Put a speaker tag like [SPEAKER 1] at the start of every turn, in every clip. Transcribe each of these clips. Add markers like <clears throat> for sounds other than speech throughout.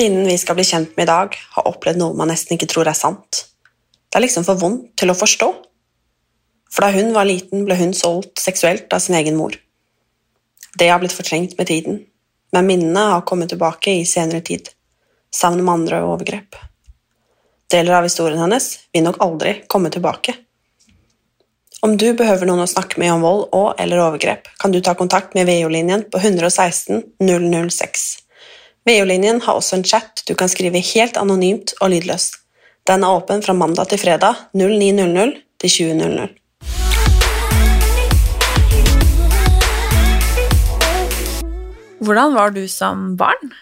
[SPEAKER 1] Kvinnen vi skal bli kjent med i dag, har opplevd noe man nesten ikke tror er sant. Det er liksom for vondt til å forstå. For da hun var liten, ble hun solgt seksuelt av sin egen mor. Det har blitt fortrengt med tiden, men minnene har kommet tilbake i senere tid, sammen med andre overgrep. Deler av historien hennes vil nok aldri komme tilbake. Om du behøver noen å snakke med om vold og eller overgrep, kan du ta kontakt med VO-linjen på 116 006. VO-linjen har også en chat du kan skrive helt anonymt og lydløst. Den er åpen fra mandag til fredag 09.00 til 20.00.
[SPEAKER 2] Hvordan var du som barn?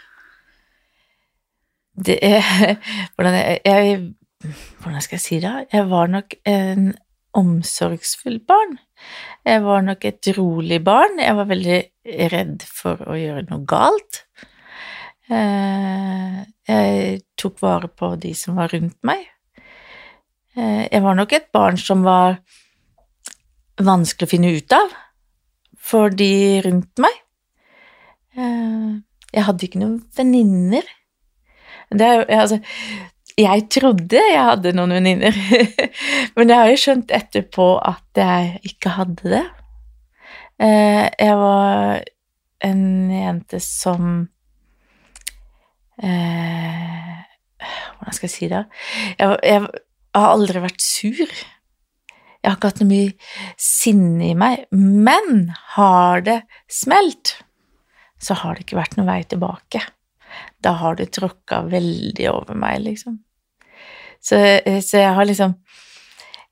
[SPEAKER 3] Det er <laughs> hvordan, jeg, jeg, hvordan skal jeg si det? Jeg var nok en omsorgsfull barn. Jeg var nok et rolig barn. Jeg var veldig redd for å gjøre noe galt. Eh, Jeg tok vare på de som var rundt meg. Eh, Jeg var nok et barn som var vanskelig å finne ut av for de rundt meg. Eh, Jeg hadde ikke noen venninner. Er, altså, jeg trodde jeg hadde noen venninner, <laughs> men jeg har jo skjønt etterpå at jeg ikke hadde det. Jeg var en jente som eh, Hvordan skal jeg si det? Jeg, jeg har aldri vært sur. Jeg har ikke hatt noe mye sinne i meg. Men har det smelt, så har det ikke vært noen vei tilbake. Da har det tråkka veldig over meg, liksom. Så, så jeg har liksom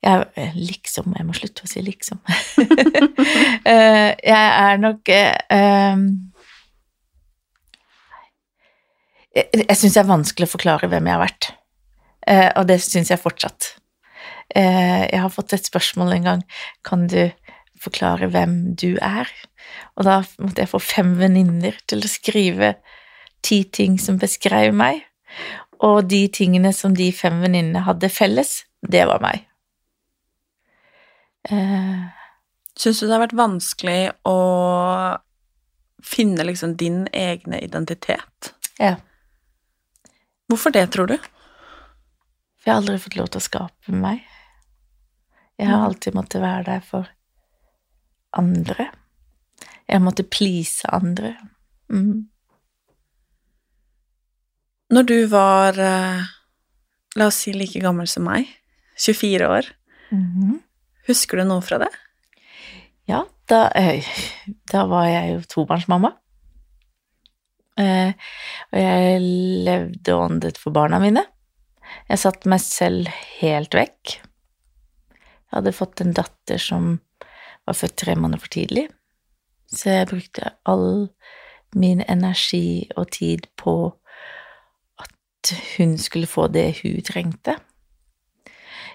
[SPEAKER 3] jeg, Liksom Jeg må slutte å si liksom. <laughs> Eh, jeg er nok eh, Jeg, jeg syns det er vanskelig å forklare hvem jeg har vært, Eh, og det syns jeg fortsatt. Eh, jeg har fått et spørsmål en gang Kan du forklare hvem du er? Og da måtte jeg få fem venninner til å skrive ti ting som beskrev meg. Og de tingene som de fem venninnene hadde felles, det var meg. Eh,
[SPEAKER 2] Syns du det har vært vanskelig å finne liksom din egne identitet?
[SPEAKER 3] ja.
[SPEAKER 2] Hvorfor det, tror du?
[SPEAKER 3] For jeg har aldri fått lov til å skape meg. Jeg har alltid måttet være der for andre. Jeg måtte please andre. Mm.
[SPEAKER 2] Når du var, eh, la oss si, like gammel som meg, 24 år,
[SPEAKER 3] Mhm.
[SPEAKER 2] husker du noe fra det?
[SPEAKER 3] Ja, da, eh, da var jeg jo tobarnsmamma. Eh, og jeg levde og åndet for barna mine. Jeg satte meg selv helt vekk. Jeg hadde fått en datter som var født tre måneder for tidlig, så jeg brukte all min energi og tid på at hun skulle få det hun trengte.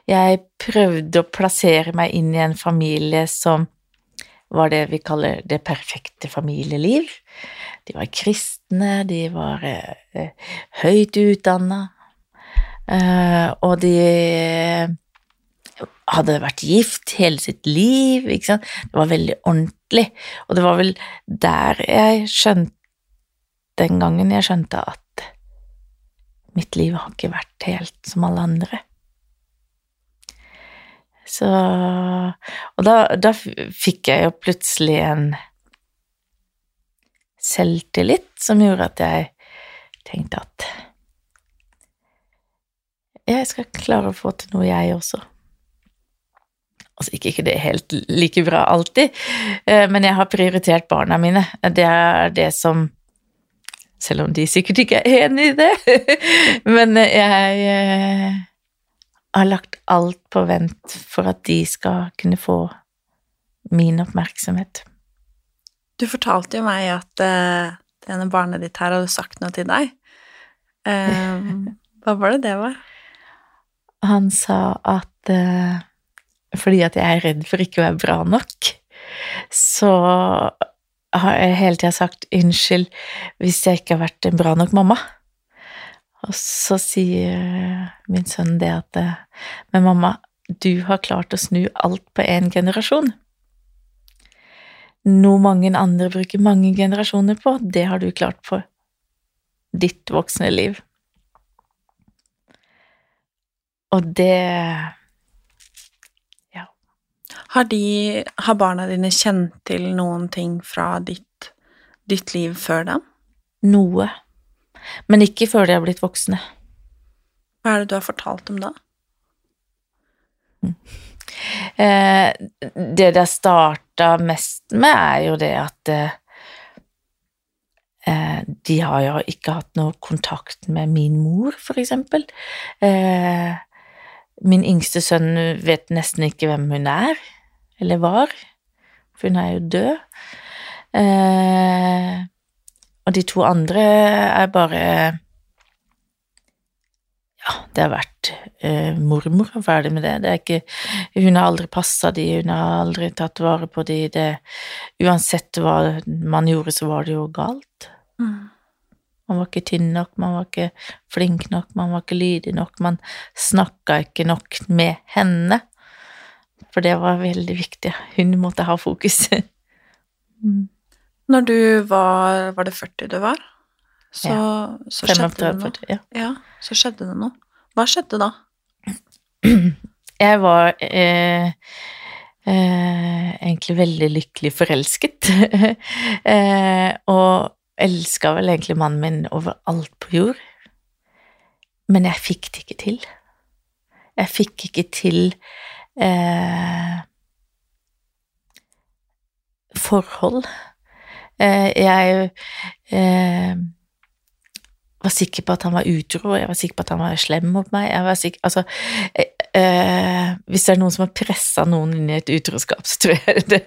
[SPEAKER 3] Jeg prøvde å plassere meg inn i en familie som var det vi kaller det perfekte familieliv. De var kristne, de var eh, høyt utdanna, eh, og de hadde vært gift hele sitt liv, ikke sant. Det var veldig ordentlig, og det var vel der jeg skjønte Den gangen jeg skjønte at mitt liv har ikke vært helt som alle andre. Så Og da, da fikk jeg jo plutselig en selvtillit som gjorde at jeg tenkte at jeg skal klare å få til noe, jeg også. Altså, ikke, ikke det helt like bra alltid, eh, men jeg har prioritert barna mine. Det er det som Selv om de sikkert ikke er enig i det. <laughs> Men jeg eh, har lagt alt på vent for at de skal kunne få min oppmerksomhet.
[SPEAKER 2] Du fortalte jo meg at uh, det ene barnet ditt her hadde sagt noe til deg. Uh, <laughs> hva var det det var?
[SPEAKER 3] Han sa at uh, fordi at jeg er redd for ikke å være bra nok, så har jeg hele tida sagt unnskyld hvis jeg ikke har vært en bra nok mamma. Og så sier min sønn det at Men mamma, du har klart å snu alt på én generasjon. Noe mange andre bruker mange generasjoner på, det har du klart på ditt voksne liv. Og det Ja.
[SPEAKER 2] Har, de, har barna dine kjent til noen ting fra ditt, ditt liv før dem?
[SPEAKER 3] Noe. Men ikke før de har blitt voksne.
[SPEAKER 2] Hva er det du har fortalt dem da?
[SPEAKER 3] Mm. <laughs> Eh, det det starta mest med, er jo det at eh, eh, de har jo ikke hatt noe kontakt med min mor, for eksempel. Eh, min yngste sønn vet nesten ikke hvem hun er, eller var, for hun er jo død. Og de to andre er bare Ja, det har vært eh, mormor og ferdig med det. det er ikke, hun har aldri passa de, hun har aldri tatt vare på de. Det, uansett hva man gjorde, så var det jo galt.
[SPEAKER 2] Mm.
[SPEAKER 3] Man var ikke tynn nok, man var ikke flink nok, man var ikke lydig nok, man snakka ikke nok med henne. For det var veldig viktig. Hun måtte ha fokus. <laughs>
[SPEAKER 2] mm. Når du var Var det 40 du var? Så,
[SPEAKER 3] ja.
[SPEAKER 2] så skjedde det noe.
[SPEAKER 3] Ja.
[SPEAKER 2] ja. Så skjedde det noe. Hva skjedde da? <clears throat>
[SPEAKER 3] Jeg var eh, eh, egentlig veldig lykkelig forelsket. <laughs> eh, og elska vel egentlig mannen min over alt på jord. Men jeg fikk det ikke til. Jeg fikk ikke til eh, forhold. Eh, jeg eh, var sikker på at han var utro, jeg var sikker på at han var slem mot meg. Jeg var sikker, altså, eh, hvis det er noen som har pressa noen inn i et utroskap, så tror jeg det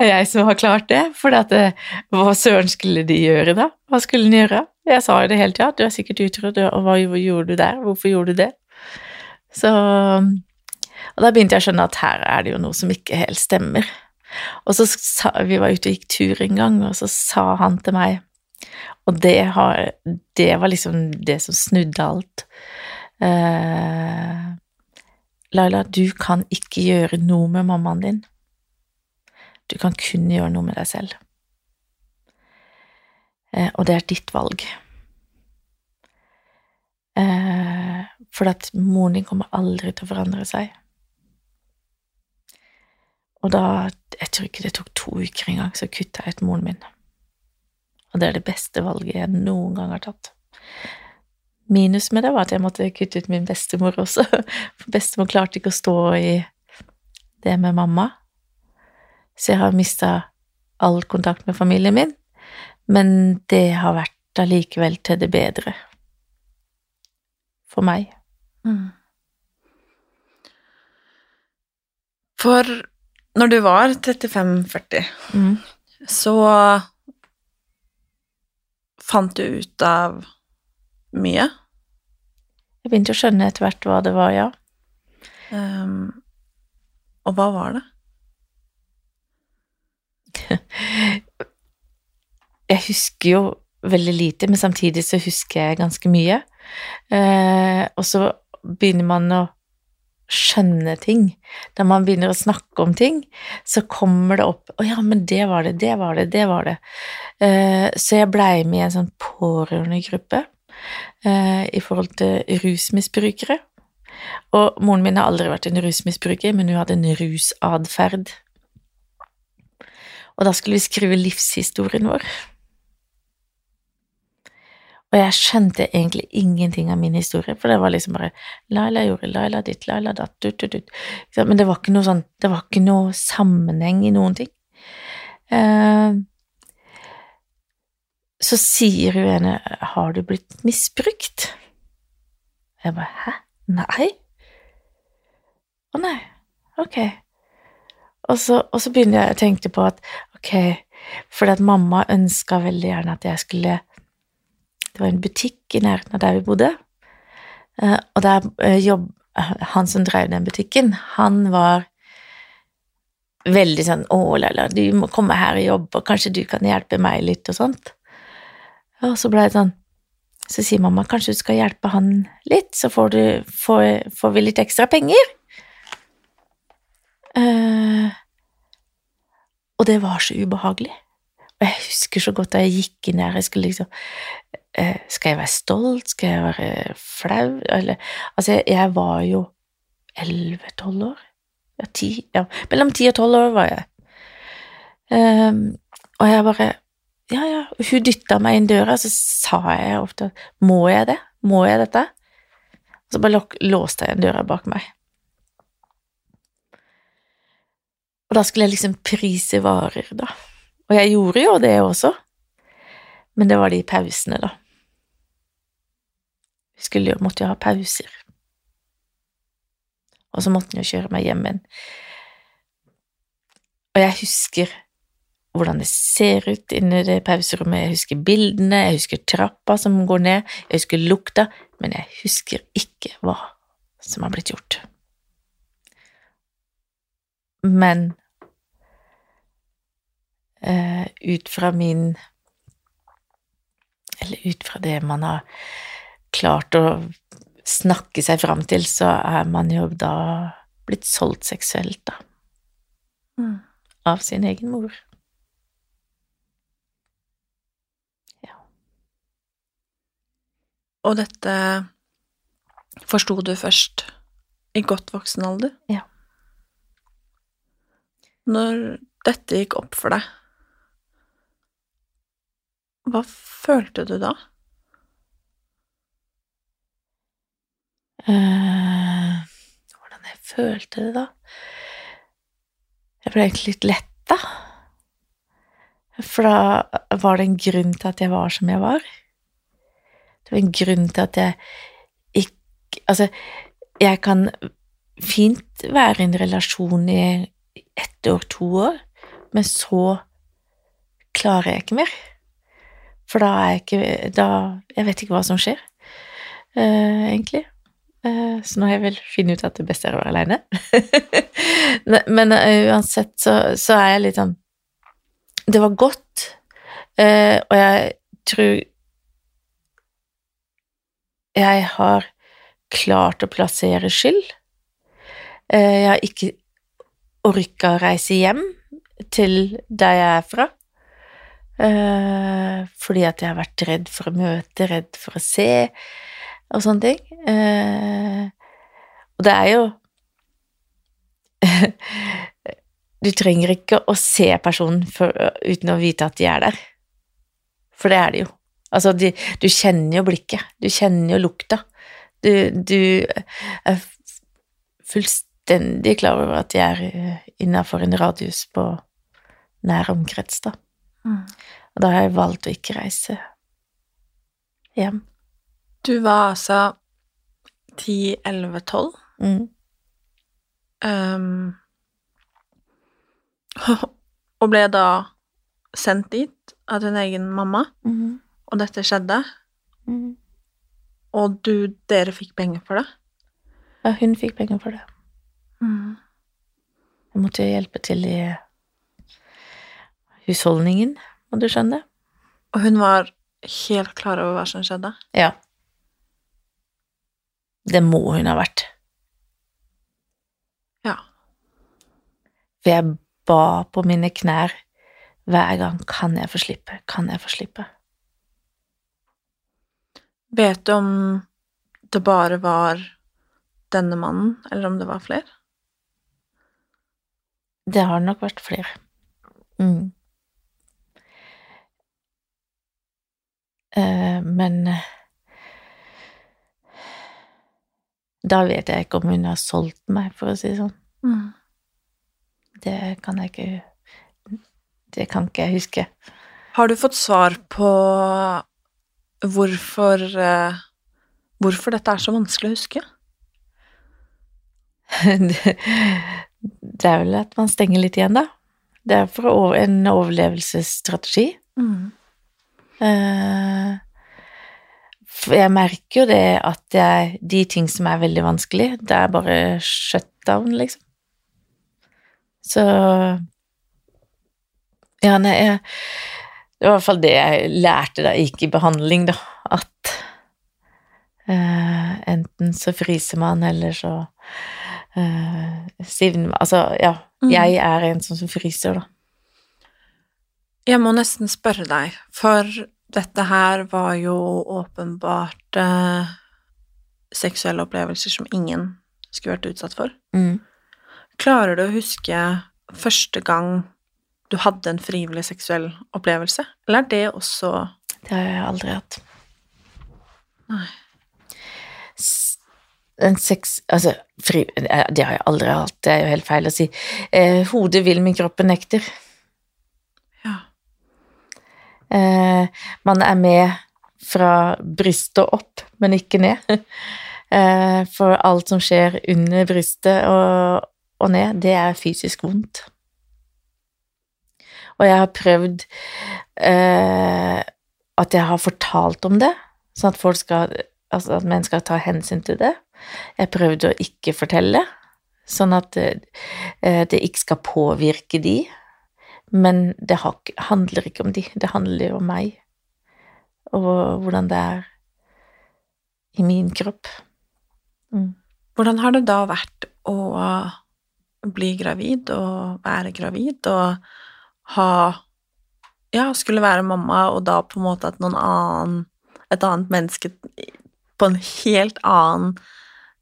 [SPEAKER 3] er jeg som har klart det. For hva søren skulle de gjøre da? Hva skulle de gjøre? Jeg sa jo det hele tida, du er sikkert utro, og hva gjorde du der? Hvorfor gjorde du det? Så Og da begynte jeg å skjønne at her er det jo noe som ikke helt stemmer. Og så sa Vi var ute og gikk tur en gang, og så sa han til meg og det, har, det var liksom det som snudde alt. Uh, Laila, du kan ikke gjøre noe med mammaen din. Du kan kun gjøre noe med deg selv. Uh, og det er ditt valg. Uh, for at moren din kommer aldri til å forandre seg. Og da Jeg tror ikke det tok to uker engang, så kutta jeg ut moren min. Og det er det beste valget jeg noen gang har tatt. Minus med det var at jeg måtte kutte ut min bestemor også, <laughs> for bestemor klarte ikke å stå i det med mamma. Så jeg har mista all kontakt med familien min, men det har vært allikevel til det bedre. For meg.
[SPEAKER 2] Mm. For når du var 35-40,
[SPEAKER 3] mm.
[SPEAKER 2] så Fant du ut av mye?
[SPEAKER 3] Jeg begynte å skjønne etter hvert hva det var, ja.
[SPEAKER 2] Um, og hva var det? <laughs>
[SPEAKER 3] jeg husker jo veldig lite, men samtidig så husker jeg ganske mye. Uh, og så begynner man å skjønne ting. Da man begynner å snakke om ting, så kommer det opp 'Å ja, men det var det, det var det, det var det'. Uh, så jeg blei med i en sånn pårørendegruppe uh, i forhold til rusmisbrukere. Og moren min har aldri vært en rusmisbruker, men hun hadde en rusatferd. Og da skulle vi skrive livshistorien vår. Og jeg skjønte egentlig ingenting av min historie, for det var liksom bare Laila gjorde Laila ditt, Laila datt, dut, dut, dut. Men det var ikke noe sånn, det var ikke noe sammenheng i noen ting. Eh, så sier hun ene Har du blitt misbrukt? Jeg bare Hæ? Nei? Å nei, ok. Og så, og så begynner jeg å tenke på at ok, fordi at mamma ønska veldig gjerne at jeg skulle Det var en butikk i nærheten av der vi bodde, eh, og der eh, jobb, Han som drev den butikken, han var veldig sånn 'Å, Laila, du må komme her og jobbe, og kanskje du kan hjelpe meg litt', og sånt. Og så ble det sånn Så sier mamma kanskje du skal hjelpe han litt, så får, du, får, får vi litt ekstra penger. Uh, og det var så ubehagelig. Og jeg husker så godt da jeg gikk inn her, jeg skulle liksom uh, Skal jeg være stolt? Skal jeg være flau? Eller Altså, jeg var jo elleve-tolv år. Ja, ti Ja, mellom ti og tolv år var jeg. Um, og jeg bare Ja, ja. Hun dytta meg inn døra, så sa jeg ofte Må jeg det? Må jeg dette? Og så bare låste jeg igjen døra bak meg. Og da skulle jeg liksom prise varer, da. Og jeg gjorde jo det også, men det var de pausene, da. Vi skulle jo, måtte jo ha pauser. Og så måtte han jo kjøre meg hjem igjen. Og jeg husker hvordan det ser ut inni det pauserommet, jeg husker bildene, jeg husker trappa som går ned, jeg husker lukta, men jeg husker ikke hva som har blitt gjort. Men uh, ut fra min Eller ut fra det man har klart å snakke seg fram til, så er man jo da blitt solgt seksuelt, da. Mm. Av sin egen mor.
[SPEAKER 2] Ja. Og dette forsto du først i godt voksen alder?
[SPEAKER 3] Ja.
[SPEAKER 2] Når dette gikk opp for deg, hva følte du da?
[SPEAKER 3] Uh, hvordan jeg følte det da? Jeg ble egentlig litt letta. For da var det en grunn til at jeg var som jeg var. Det var en grunn til at jeg ikke Altså, jeg kan fint være i en relasjon i ett år, to år, men så klarer jeg ikke mer. For da er jeg ikke da, Jeg vet ikke hva som skjer, uh, egentlig. Uh, så nå har jeg vel funnet ut at det beste er å være aleine. <laughs> Men uh, uansett så, så, er jeg litt sånn Det var godt, og jeg tror jeg har klart å plassere skyld. Jeg har ikke orka å reise hjem til der jeg er fra. Uh, fordi at jeg har vært redd for å møte, redd for å se, og sånne ting. Uh, og det er jo <laughs> Du trenger ikke å se personen for, uten å vite at de er der. For det er de jo. Altså, de, du kjenner jo blikket, du kjenner jo lukta. Du, du er fullstendig klar over at de er innafor en radius på nær omkrets, da. Mm. Og da har jeg valgt å ikke reise hjem.
[SPEAKER 2] Du var altså 10-11-12. Mm. Um, <laughs> og ble da sendt dit av din egen mamma, mm. og dette skjedde. Mm. Og du, dere fikk penger for det?
[SPEAKER 3] Ja, hun fikk penger for det. Mm. Jeg måtte hjelpe til i husholdningen, må du skjønne.
[SPEAKER 2] Og hun var helt klar over hva som skjedde?
[SPEAKER 3] Ja. Det må hun ha vært.
[SPEAKER 2] Ja.
[SPEAKER 3] For jeg ba på mine knær hver gang kan jeg få slippe, kan jeg få slippe.
[SPEAKER 2] Vet du om det bare var denne mannen, eller om det var flere?
[SPEAKER 3] Det har nok vært flere. Mm. Men eh, da vet jeg ikke om hun har solgt meg, for å si det sånn.
[SPEAKER 2] Mm.
[SPEAKER 3] Det kan jeg ikke Det kan ikke jeg huske.
[SPEAKER 2] Har du fått svar på hvorfor eh, Hvorfor dette er så vanskelig å huske? <laughs>
[SPEAKER 3] det, det er vel at man stenger litt igjen, da. Det er for en overlevelsesstrategi.
[SPEAKER 2] Mm.
[SPEAKER 3] Eh, for jeg merker jo det at jeg, de ting som er veldig vanskelig, det er bare shutdown, liksom. Så Ja, nei, jeg, det var i hvert fall det jeg lærte da jeg gikk i behandling, da. At uh, enten så fryser man, eller så uh, stivner man Altså, ja.
[SPEAKER 2] Mm.
[SPEAKER 3] Jeg er en sånn som fryser, da.
[SPEAKER 2] Jeg må nesten spørre deg, for dette her var jo åpenbart eh, seksuelle opplevelser som ingen skulle vært utsatt for.
[SPEAKER 3] Mm.
[SPEAKER 2] Klarer du å huske første gang du hadde en frivillig seksuell opplevelse, eller er det også
[SPEAKER 3] Det har jeg aldri hatt.
[SPEAKER 2] Nei.
[SPEAKER 3] En sex Altså, fri... eh, Det har jeg aldri hatt, det er jo helt feil å si. Eh, hodet vil, men kroppen nekter. Eh, man er med fra brystet opp, men ikke ned. <laughs> eh, for alt som skjer under brystet og, og ned, det er fysisk vondt. Og jeg har prøvd eh, at jeg har fortalt om det, sånn at folk skal Altså at menn skal ta hensyn til det. Jeg prøvde å ikke fortelle, sånn at det, det ikke skal påvirke de. Men det handler ikke om de, det handler jo om meg. Og hvordan det er i min kropp. Mm.
[SPEAKER 2] Hvordan har det da vært å bli gravid og være gravid og ha Ja, skulle være mamma, og da på en måte at noen annen Et annet menneske på en helt annen,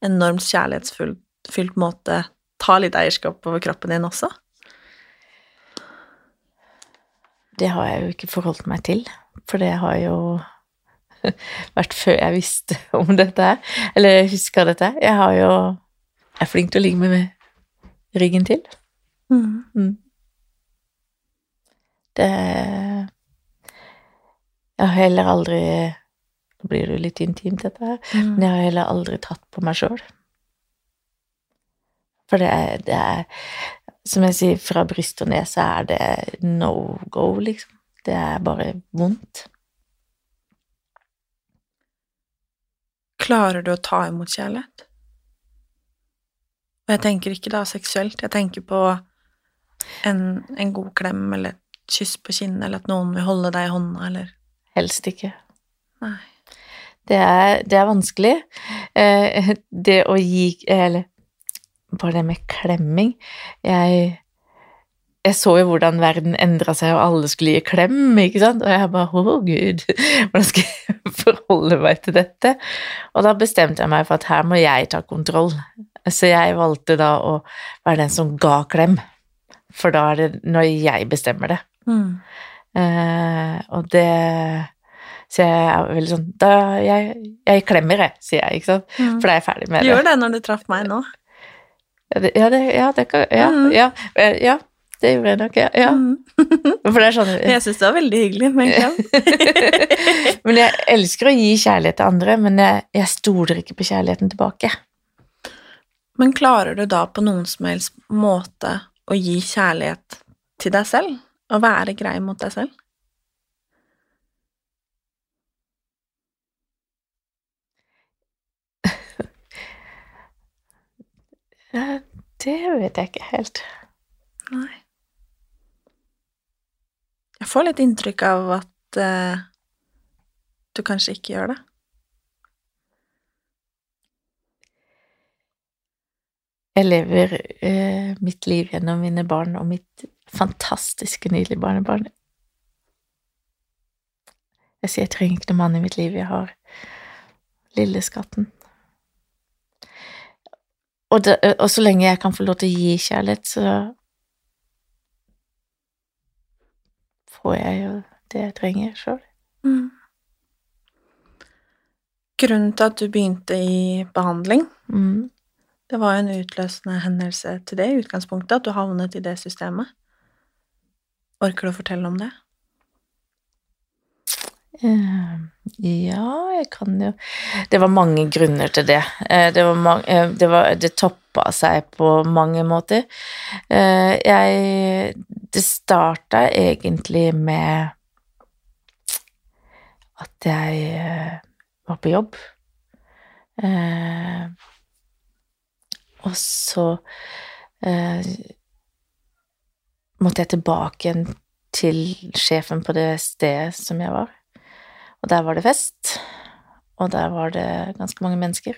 [SPEAKER 2] enormt kjærlighetsfylt måte tar litt eierskap over kroppen din også?
[SPEAKER 3] Det har jeg jo ikke forholdt meg til, for det har jo <laughs> vært før jeg visste om dette her, eller huska dette. Jeg har jo Jeg er flink til å ligge med, ryggen til. Mm. Det Jeg har heller aldri Nå blir det jo litt intimt, dette her,
[SPEAKER 2] Mm.
[SPEAKER 3] men jeg har heller aldri tatt på meg sjøl. For det er, det er Som jeg sier, fra bryst og nese er det no go, liksom. Det er bare vondt.
[SPEAKER 2] Klarer du å ta imot kjærlighet? Og jeg tenker ikke da seksuelt, jeg tenker på en, en god klem eller et kyss på kinnet, eller at noen vil holde deg i hånda, eller
[SPEAKER 3] Helst ikke.
[SPEAKER 2] Nei.
[SPEAKER 3] Det er, det er vanskelig. Eh, det å gi Eller bare det med klemming Jeg, jeg så jo hvordan verden endra seg, og alle skulle gi klem, ikke sant? Og jeg bare Å, gud, <laughs> hvordan skal jeg forholde meg til dette? Og da bestemte jeg meg for at her må jeg ta kontroll. Så jeg valgte da å være den som ga klem. For da er det når jeg bestemmer det.
[SPEAKER 2] Mm.
[SPEAKER 3] Eh, og det Så jeg er veldig sånn jeg, jeg klemmer, jeg, sier jeg, ikke sant?
[SPEAKER 2] Mm.
[SPEAKER 3] For da er jeg ferdig med
[SPEAKER 2] Du
[SPEAKER 3] det.
[SPEAKER 2] gjør det når du traff meg nå.
[SPEAKER 3] Ja, det, ja, det, ja, det kan ja,
[SPEAKER 2] Mm.
[SPEAKER 3] ja, eh, ja, det gjorde jeg nok, ja. ja.
[SPEAKER 2] Mm. <laughs>
[SPEAKER 3] For det er sånn
[SPEAKER 2] Jeg syns det var veldig hyggelig med en. <laughs>
[SPEAKER 3] Men jeg elsker å gi kjærlighet til andre, men jeg, jeg stoler ikke på kjærligheten tilbake.
[SPEAKER 2] Men klarer du da på noen som helst måte å gi kjærlighet til deg selv? Å være grei mot deg selv?
[SPEAKER 3] Det vet jeg ikke helt.
[SPEAKER 2] Nei. Jeg får litt inntrykk av at uh, du kanskje ikke gjør det.
[SPEAKER 3] Jeg lever uh, mitt liv gjennom mine barn og mitt fantastiske, nydelige barnebarn. Jeg sier jeg trenger ikke noen mann i mitt liv, jeg har lille skatten. Og, det, og så lenge jeg kan få lov til å gi kjærlighet, så får jeg jo det jeg trenger sjøl.
[SPEAKER 2] Mm. Grunnen til at du begynte i behandling,
[SPEAKER 3] Mm.
[SPEAKER 2] det var jo en utløsende hendelse til det i utgangspunktet, at du havnet i det systemet. Orker du å fortelle om det?
[SPEAKER 3] Eh, ja, jeg kan jo Det var mange grunner til det. Eh, det, var mange, eh, det, var, det toppa seg på mange måter. Jeg Det starta egentlig med at jeg var på jobb. Og så måtte jeg tilbake igjen til sjefen på det stedet som jeg var. Og der var det fest, og der var det ganske mange mennesker.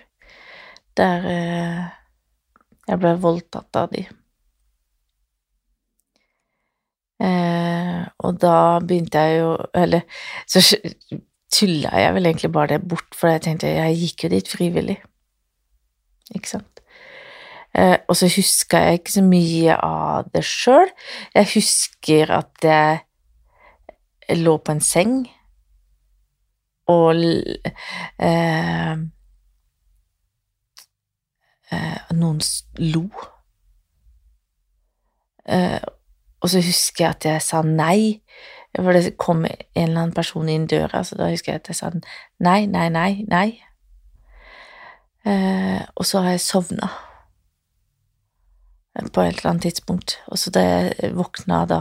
[SPEAKER 3] Der eh, jeg ble voldtatt av de. Eh, og da begynte jeg jo Eller så tulla jeg vel egentlig bare det bort, for jeg tenkte jeg gikk jo dit frivillig. Ikke sant? Eh, og så huska jeg ikke så mye av det sjøl. Jeg husker at jeg lå på en seng og eh, eh, Noen lo. Eh, og så husker jeg at jeg sa nei. For det kom en eller annen person inn døra, så da husker jeg at jeg sa nei, nei, nei, nei. Eh, og så har jeg sovna på et eller annet tidspunkt. Og så da jeg våkna da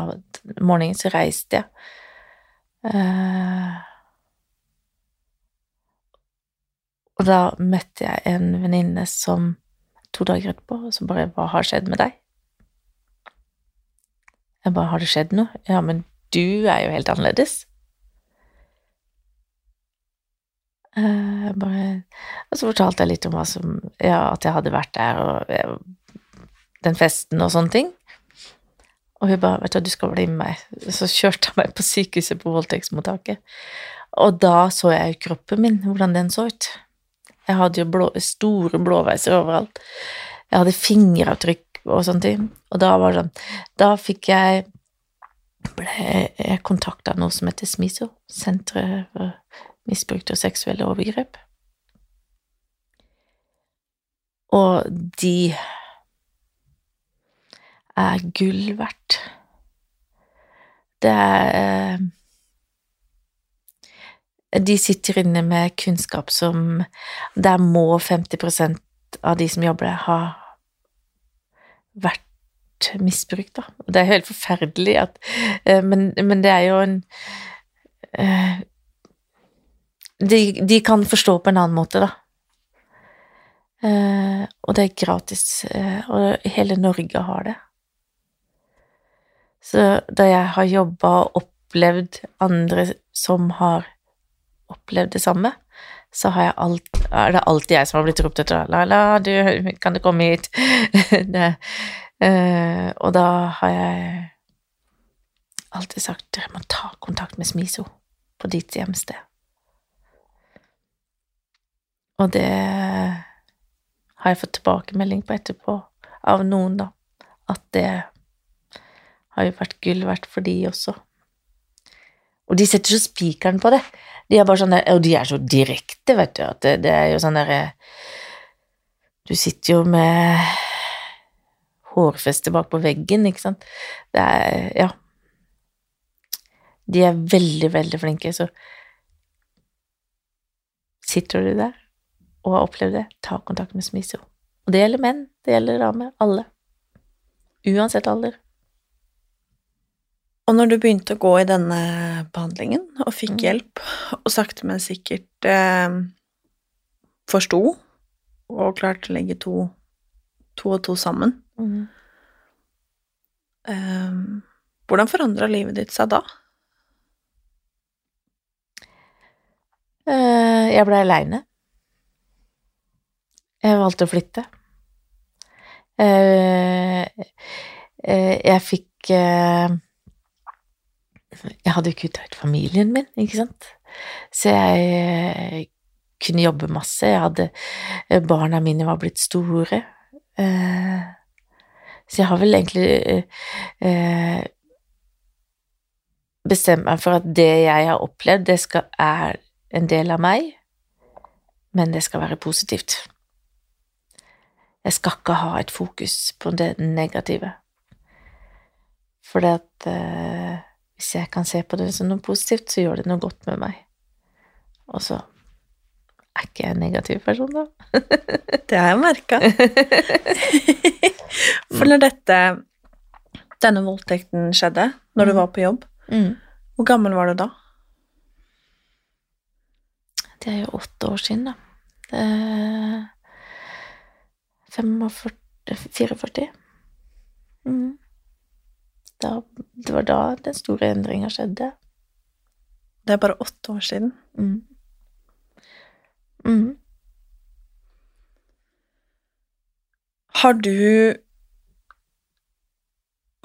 [SPEAKER 3] morgenen, så reiste jeg. Eh, og da møtte jeg en venninne som to dager etterpå, så bare Hva har skjedd med deg? Jeg bare Har det skjedd noe? Ja, men du er jo helt annerledes. Eh, bare Og så fortalte jeg litt om hva som Ja, at jeg hadde vært der, og den festen og sånne ting. Og hun bare 'Vet du hva, du skal bli med meg.' Så kjørte hun meg på sykehuset på voldtektsmottaket. Og da så jeg kroppen min, hvordan den så ut. Jeg hadde jo blå, store blåveiser overalt. Jeg hadde fingeravtrykk og sånne ting. Og da var det sånn Da fikk jeg ble jeg kontakta noe som heter SMISO, Senteret for misbrukte og seksuelle overgrep. Og de er gull verdt. Det er eh, De sitter inne med kunnskap som Der må 50% av de som jobber der, ha vært misbrukt, da. Det er jo helt forferdelig at eh, men, men det er jo en eh, de, de kan forstå på en annen måte, da. Eh, og det er gratis, og hele Norge har det. Så da jeg har jobba og opplevd andre som har opplevd det samme, så alt, er det alltid jeg som har blitt ropt etter. Laila, la, du, kan du komme hit? <laughs> det, eh, og da har jeg alltid sagt dere må ta kontakt med Smiso på ditt hjemsted. Og det har jeg fått tilbakemelding på etterpå av noen, da, at det har jo vært gull verdt for de også. Og de setter så spikeren på det. De er bare sånn og de er så direkte, vet du, at det, det er jo sånn derre Du sitter jo med hårfeste bak på veggen, ikke sant. Det er Ja. De er veldig, veldig flinke, så sitter du der og har opplevd det, ta kontakt med Smiso. Og det gjelder menn, det gjelder damer, alle. Uansett alder.
[SPEAKER 2] Og når du begynte å gå i denne behandlingen og fikk
[SPEAKER 3] Mm.
[SPEAKER 2] hjelp, og sakte, men sikkert eh, forsto og klarte å legge to, to og to sammen
[SPEAKER 3] Mm.
[SPEAKER 2] eh, Hvordan forandra livet ditt seg da?
[SPEAKER 3] Eh, Jeg ble aleine. Jeg valgte å flytte. Eh, eh, Jeg fikk eh, Jeg hadde jo kutta ut familien min, ikke sant, så jeg eh, kunne jobbe masse. Jeg hadde eh, Barna mine var blitt store. Eh, så jeg har vel egentlig bestemt meg for at det jeg har opplevd, det skal, er en del av meg, men det skal være positivt. Jeg skal ikke ha et fokus på det negative. For det at hvis jeg kan se på det som noe positivt, så gjør det noe godt med meg. Og så er ikke jeg en negativ person, da. <laughs>
[SPEAKER 2] Det har jeg merka. <laughs> For når dette denne voldtekten skjedde, når du
[SPEAKER 3] Mm.
[SPEAKER 2] var på jobb,
[SPEAKER 3] Mm.
[SPEAKER 2] hvor gammel var du da?
[SPEAKER 3] Det er jo åtte år siden, da. Det er 45 44. Mm. Da, det var da den store endringa skjedde.
[SPEAKER 2] Det er bare åtte år siden.
[SPEAKER 3] Mm. Mm.
[SPEAKER 2] Har du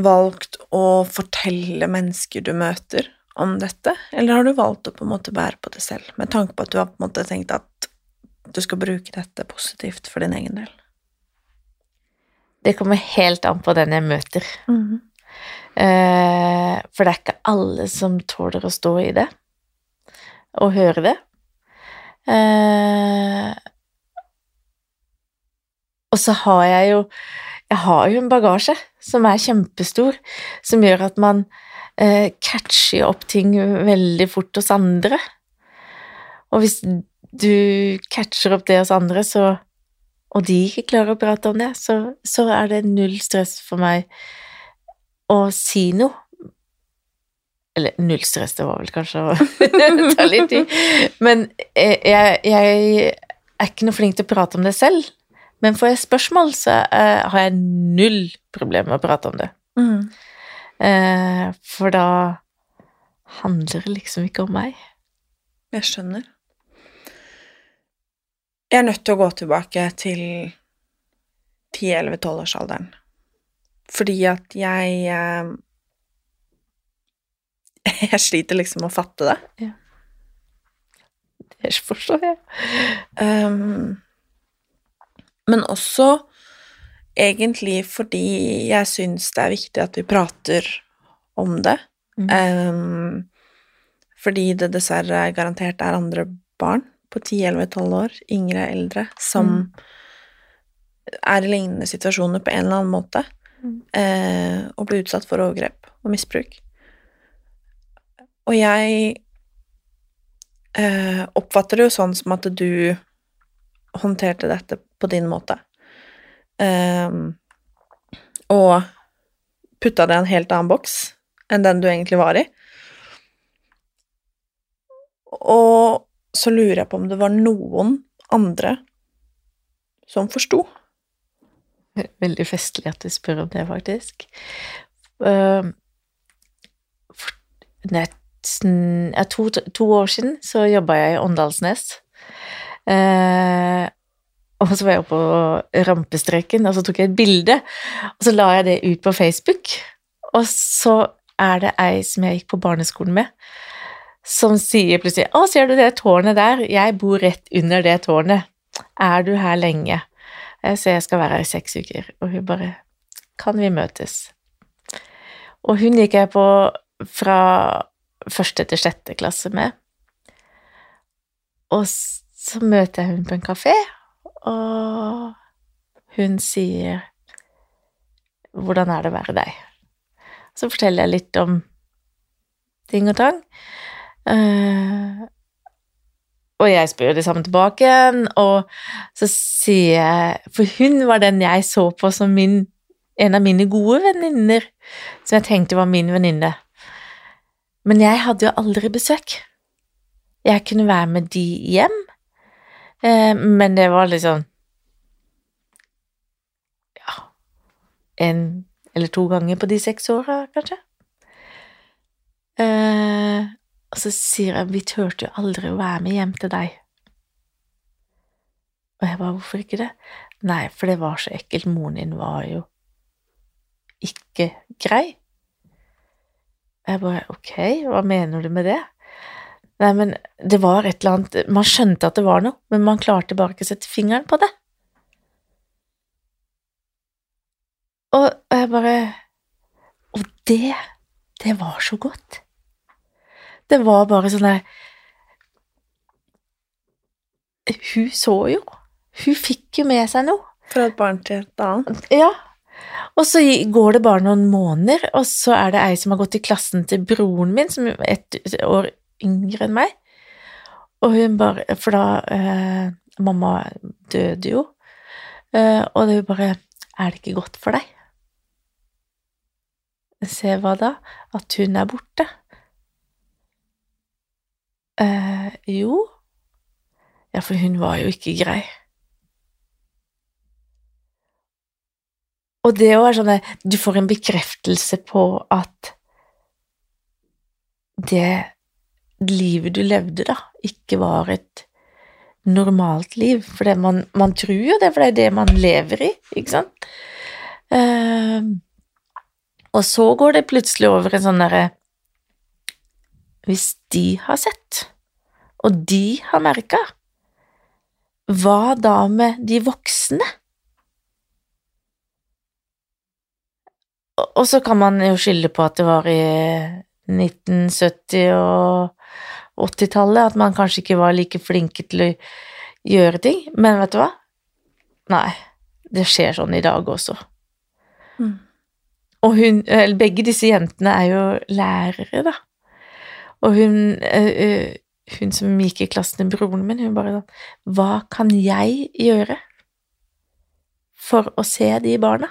[SPEAKER 2] valgt å fortelle mennesker du møter om dette, eller har du valgt å på en måte bære på det selv, med tanke på at du har på en måte tenkt at du skal bruke dette positivt for din egen del?
[SPEAKER 3] Det kommer helt an på den jeg møter. Eh, for det er ikke alle som tåler å stå i det og høre det. Eh, og så har jeg jo Jeg har jo en bagasje som er kjempestor, som gjør at man eh, catcher opp ting veldig fort hos andre. Og hvis du catcher opp det hos andre, så og de ikke klarer å prate om det, så, så er det null stress for meg å si noe. Eller null stress, det var vel kanskje å <laughs> ta litt tid. Men eh, jeg, jeg er ikke noe flink til å prate om det selv. Men får jeg spørsmål, så uh, har jeg null problem med å prate om det.
[SPEAKER 2] Mm.
[SPEAKER 3] Uh, for da handler det liksom ikke om meg.
[SPEAKER 2] Jeg skjønner. Jeg er nødt til å gå tilbake til 10-11-12-årsalderen. Fordi at jeg eh, <laughs> Jeg sliter liksom med å fatte det.
[SPEAKER 3] Det forstår jeg.
[SPEAKER 2] Um, men også egentlig fordi jeg syns det er viktig at vi prater om det.
[SPEAKER 3] Mm.
[SPEAKER 2] Um, fordi det dessverre garantert er andre barn på 10-11-12 år, yngre, eldre, som er i lignende situasjoner på en eller annen måte,
[SPEAKER 3] Mm.
[SPEAKER 2] Eh, og ble utsatt for overgrep og misbruk. Og jeg eh, oppfatter det jo sånn som at du håndterte dette på din måte. Eh, og putta det i en helt annen boks enn den du egentlig var i. Og så lurer jeg på om det var noen andre som forsto. <laughs>
[SPEAKER 3] Veldig festlig at du spør om det, faktisk. Uh, for to, to år siden så jobba jeg i Åndalsnes. Uh, og så var jeg oppe på rampestreken, og så tok jeg et bilde, og så la jeg det ut på Facebook. Og så er det ei som jeg gikk på barneskolen med, som sier plutselig 'Å, ser du det tårnet der? Jeg bor rett under det tårnet. Er du her lenge?' Jeg sier jeg skal være her i seks uker, og hun bare 'Kan vi møtes?' Og hun gikk jeg på fra første til sjette klasse med. Og så møter jeg hun på en kafé, og hun sier 'Hvordan er det å være deg?' Så forteller jeg litt om ting og tang. Og jeg spør det samme tilbake igjen, og så sier jeg For hun var den jeg så på som min, en av mine gode venninner, som jeg tenkte var min venninne. Men jeg hadde jo aldri besøk. Jeg kunne være med de hjem, eh, men det var liksom Ja En eller to ganger på de seks åra, kanskje. Og så sier jeg, vi turte jo aldri å være med hjem til deg. Og jeg bare, hvorfor ikke det? Nei, for det var så ekkelt. Moren din var jo ikke grei. Jeg bare, ok, hva mener du med det? Nei, men det var et eller annet Man skjønte at det var noe, men man klarte bare ikke å sette fingeren på det. Og jeg bare Og det, det var så godt. Det var bare sånn der Hun så jo. Hun fikk jo med seg noe.
[SPEAKER 2] Fra et barn til et annet.
[SPEAKER 3] Ja. Og så går det bare noen måneder, og så er det ei som har gått i klassen til broren min, som er ett år yngre enn meg. Og hun bare For da eh, Mamma døde jo. Eh, og det er jo bare Er det ikke godt for deg? Se hva da? At hun er borte? Eh, jo. Ja, for hun var jo ikke grei. Og det òg er sånn at du får en bekreftelse på at det livet du levde, da, ikke var et normalt liv. For det man, man tror jo det, for det er det man lever i, ikke sant? Eh, og så går det plutselig over en sånn derre Hvis de har sett, og de har merka, hva da med de voksne? Og så kan man jo skylde på at det var i 1970 og 80-tallet, at man kanskje ikke var like flinke til å gjøre ting, men vet du hva? Nei, det skjer sånn i dag også.
[SPEAKER 2] Mm.
[SPEAKER 3] Og hun, eller begge disse jentene er jo lærere, da. Og hun, hun som gikk i klassen til broren min, hun bare sånn Hva kan jeg gjøre for å se de barna?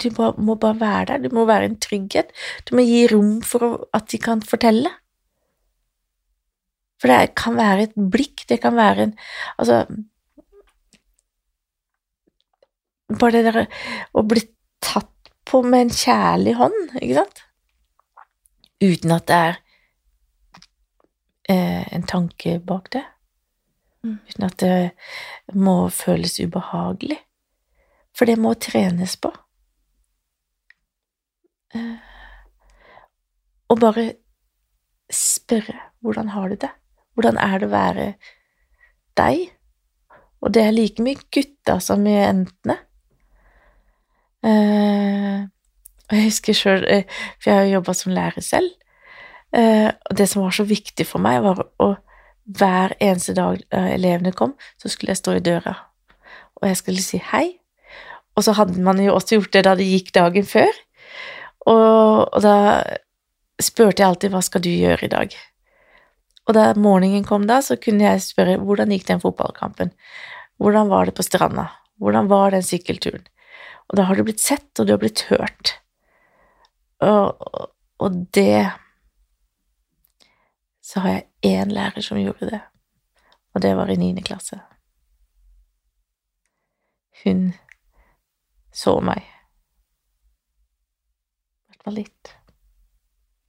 [SPEAKER 3] Du må bare være der. Du må være en trygghet. Du må gi rom for at de kan fortelle. For det kan være et blikk, det kan være en Altså Bare det der å bli tatt på med en kjærlig hånd, ikke sant? Uten at det er eh, en tanke bak det.
[SPEAKER 2] Mm.
[SPEAKER 3] Uten at det må føles ubehagelig. For det må trenes på. Eh, og bare spørre hvordan har du det? Hvordan er det å være deg? Og det er like mye gutta som i jentene. Eh, og jeg husker sjøl, eh, for jeg har jobba som lærer selv, og det som var så viktig for meg, var å hver eneste dag elevene kom, så skulle jeg stå i døra, og jeg skulle si hei. Og så hadde man jo også gjort det da det gikk dagen før, og, og da spurte jeg alltid hva skal du gjøre i dag? Og da morgenen kom da, så kunne jeg spørre hvordan gikk den fotballkampen? Hvordan var det på stranda? Hvordan var den sykkelturen? Og da har du blitt sett, og du har blitt hørt. Og, og det Så har jeg én lærer som gjorde det, og det var i niende klasse. Hun så meg. Hvert litt.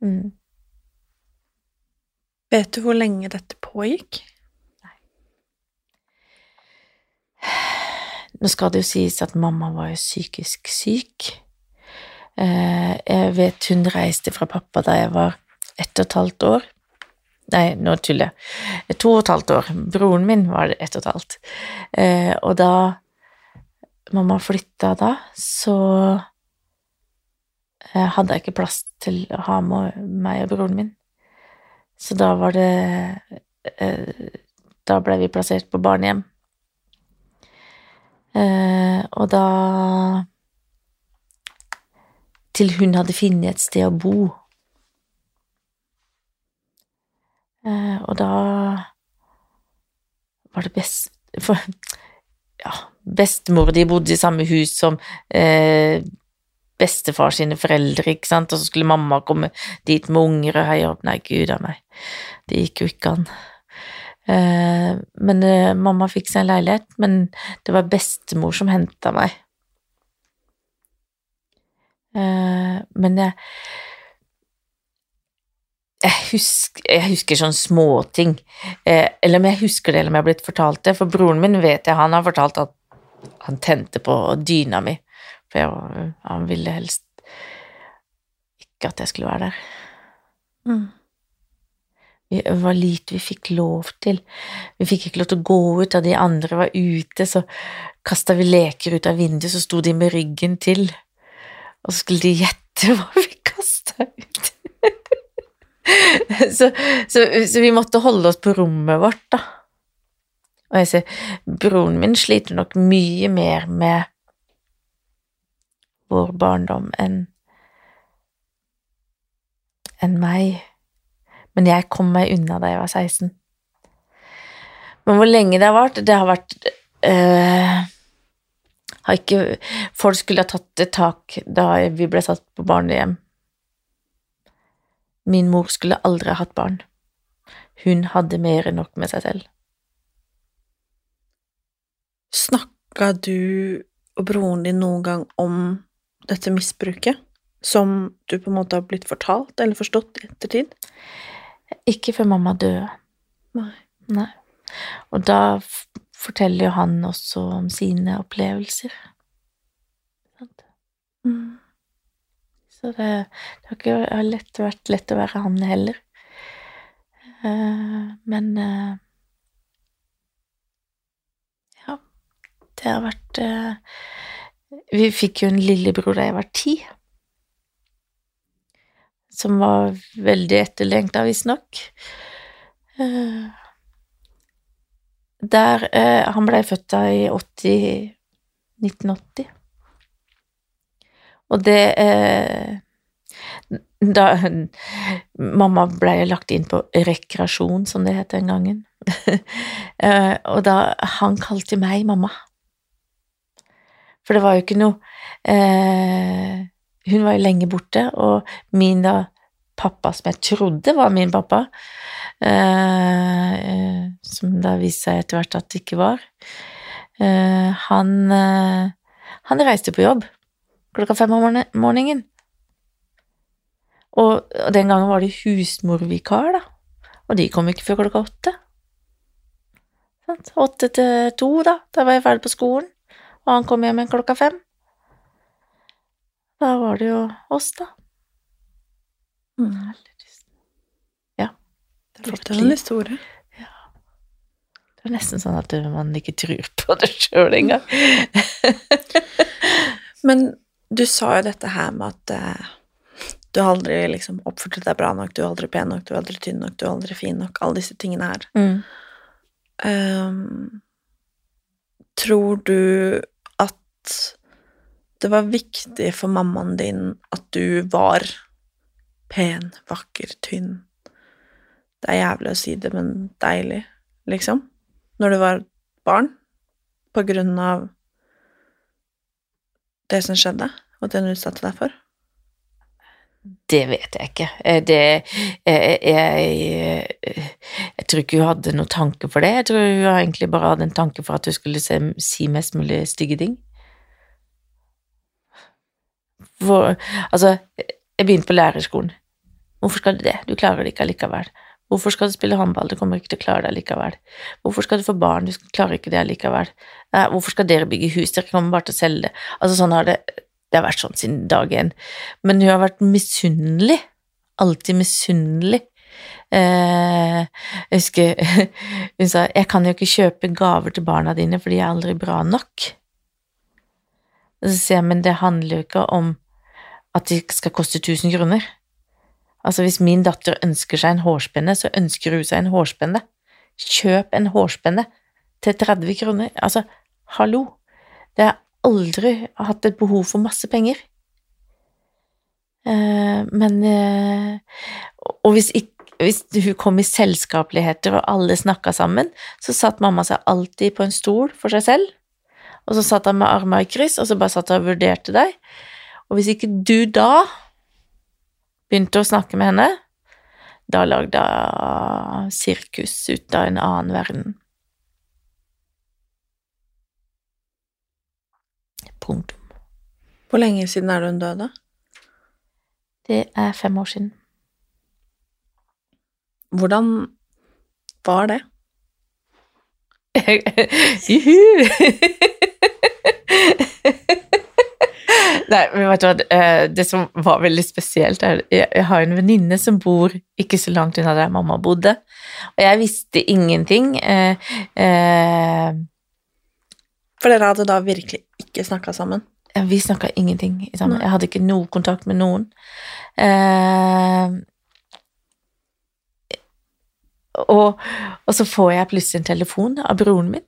[SPEAKER 3] Mm.
[SPEAKER 2] Vet du hvor lenge dette pågikk?
[SPEAKER 3] Nå skal det jo sies at mamma var jo psykisk syk. Eh, jeg vet hun reiste fra pappa da jeg var ett og et halvt år. Nei, nå tuller jeg. To og et halvt år. Broren min var ett og et halvt. Eh, og da mamma flytta da, så hadde jeg ikke plass til å ha med meg og broren min. Så da var det Da ble vi plassert på barnehjem. Eh, og da til hun hadde funnet et sted å bo. Eh, og da var det best For ja, bestemor de bodde i samme hus som eh, bestefar sine foreldre, ikke sant, og så skulle mamma komme dit med unger og heie opp. Nei, gud a meg, det gikk jo ikke an. Eh, men eh, mamma fikk seg en leilighet, men det var bestemor som henta meg. Eh, men jeg jeg husker, jeg husker sånne småting. Eller om jeg husker det, eller om jeg har blitt fortalt det. For broren min vet jeg, han har fortalt at han tente på dyna mi. For jeg, han ville helst ikke at jeg skulle være der.
[SPEAKER 2] Mm.
[SPEAKER 3] Vi det var lite vi fikk lov til. Vi fikk ikke lov til å gå ut da de andre var ute, så kasta vi leker ut av vinduet, så sto de med ryggen til, og så skulle de gjette <laughs> hva vi kasta ut. <laughs> så, så, så, vi måtte holde oss på rommet vårt, da. Og jeg ser, broren min sliter nok mye mer med vår barndom enn enn meg, men jeg kom meg unna da jeg var 16. Men hvor lenge det har vart, det har vært øh, har ikke, Folk skulle ha tatt et tak da vi ble satt på barnehjem. Min mor skulle aldri ha hatt barn. Hun hadde mer enn nok med seg selv.
[SPEAKER 2] Snakka du og broren din noen gang om dette misbruket, som du på en måte har blitt fortalt eller forstått i ettertid?
[SPEAKER 3] Ikke før mamma døde.
[SPEAKER 2] Nei.
[SPEAKER 3] Nei. Og da forteller jo han også om sine opplevelser.
[SPEAKER 2] Mm.
[SPEAKER 3] Så det, det har ikke lett, vært lett å være han heller. Uh, men uh, Ja, det har vært uh, Vi fikk jo en lillebror da jeg var ti. Som var veldig etterlengta, visstnok. Uh, der Han blei født da i 80 1980. Og det eh, Da Mamma ble lagt inn på rekreasjon, som det het den gangen. <laughs> eh, og da Han kalte meg mamma. For det var jo ikke noe eh, Hun var jo lenge borte, og min da pappa, som jeg trodde var min pappa, eh, som da viste seg etter hvert at det ikke var, eh, han, eh, han reiste på jobb klokka fem om morgenen. Og den gangen var det husmorvikar, da. Og de kom ikke før klokka åtte. Åtte til to, da. Da var jeg ferdig på skolen. Og han kom hjem igjen klokka fem. Da var det jo oss, da.
[SPEAKER 2] Mm.
[SPEAKER 3] Ja.
[SPEAKER 2] Det er en historie.
[SPEAKER 3] Ja. Det er nesten sånn at man ikke tror på det sjøl engang. <laughs>
[SPEAKER 2] Men du sa jo dette her med at eh, du har aldri liksom oppførte deg bra nok, du er aldri pen nok, du er aldri tynn nok, du er aldri fin nok, alle disse tingene her.
[SPEAKER 3] Mm.
[SPEAKER 2] Um, tror du det var viktig for mammaen din at du var pen, vakker, tynn Det er jævlig å si det, men deilig, liksom? Når du var barn? På grunn av det som skjedde, og det hun utsatte deg for?
[SPEAKER 3] Det vet jeg ikke. Det jeg, jeg, jeg, tror ikke hun hadde noen tanke for det. Jeg tror hun egentlig bare hadde en tanke for at hun skulle se, si mest mulig stygge ting. For, altså, jeg begynte på lærerskolen. Hvorfor skal du det? Du klarer det ikke allikevel. Hvorfor skal du spille håndball? Du kommer ikke til å klare det allikevel. Hvorfor skal du få barn? Du klarer ikke det allikevel. Hvorfor skal dere bygge hus? Dere kommer bare til å selge det. Altså, sånn har det Det har vært sånn siden dag én. Men hun har vært misunnelig. Alltid misunnelig. Eh, jeg husker <laughs> hun sa 'Jeg kan jo ikke kjøpe gaver til barna dine, for de er aldri bra nok'. Og så sier jeg 'Men det handler jo ikke om at de skal koste 1000 kroner'. Altså, hvis min datter ønsker seg en hårspenne, så ønsker hun seg en hårspenne. Kjøp en hårspenne til 30 kroner. Altså, hallo! Det har aldri hatt et behov for masse penger. men eh, Og hvis, hvis hun kom i selskapeligheter og alle snakka sammen, så satt mamma seg alltid på en stol for seg selv, og så satt han med armene i kryss, og så bare satt han og vurderte deg. Og hvis ikke du da begynte å snakke med henne, da lagde hun sirkus ut av en annen verden. Punktum.
[SPEAKER 2] Hvor lenge siden er det hun døde?
[SPEAKER 3] Det er fem år siden.
[SPEAKER 2] Hvordan var det? <laughs>
[SPEAKER 3] Juhu! <laughs> Nei, men vet du hva, eh, det som var veldig spesielt, er jeg jeg har en venninne som bor ikke så langt unna der mamma bodde, og jeg visste ingenting. eh, eh,
[SPEAKER 2] For dere hadde da virkelig ikke snakka sammen?
[SPEAKER 3] Ja, Vi snakka ingenting sammen. Jeg hadde ikke noe kontakt med noen. Eh, og, og så får jeg plutselig en telefon av broren min.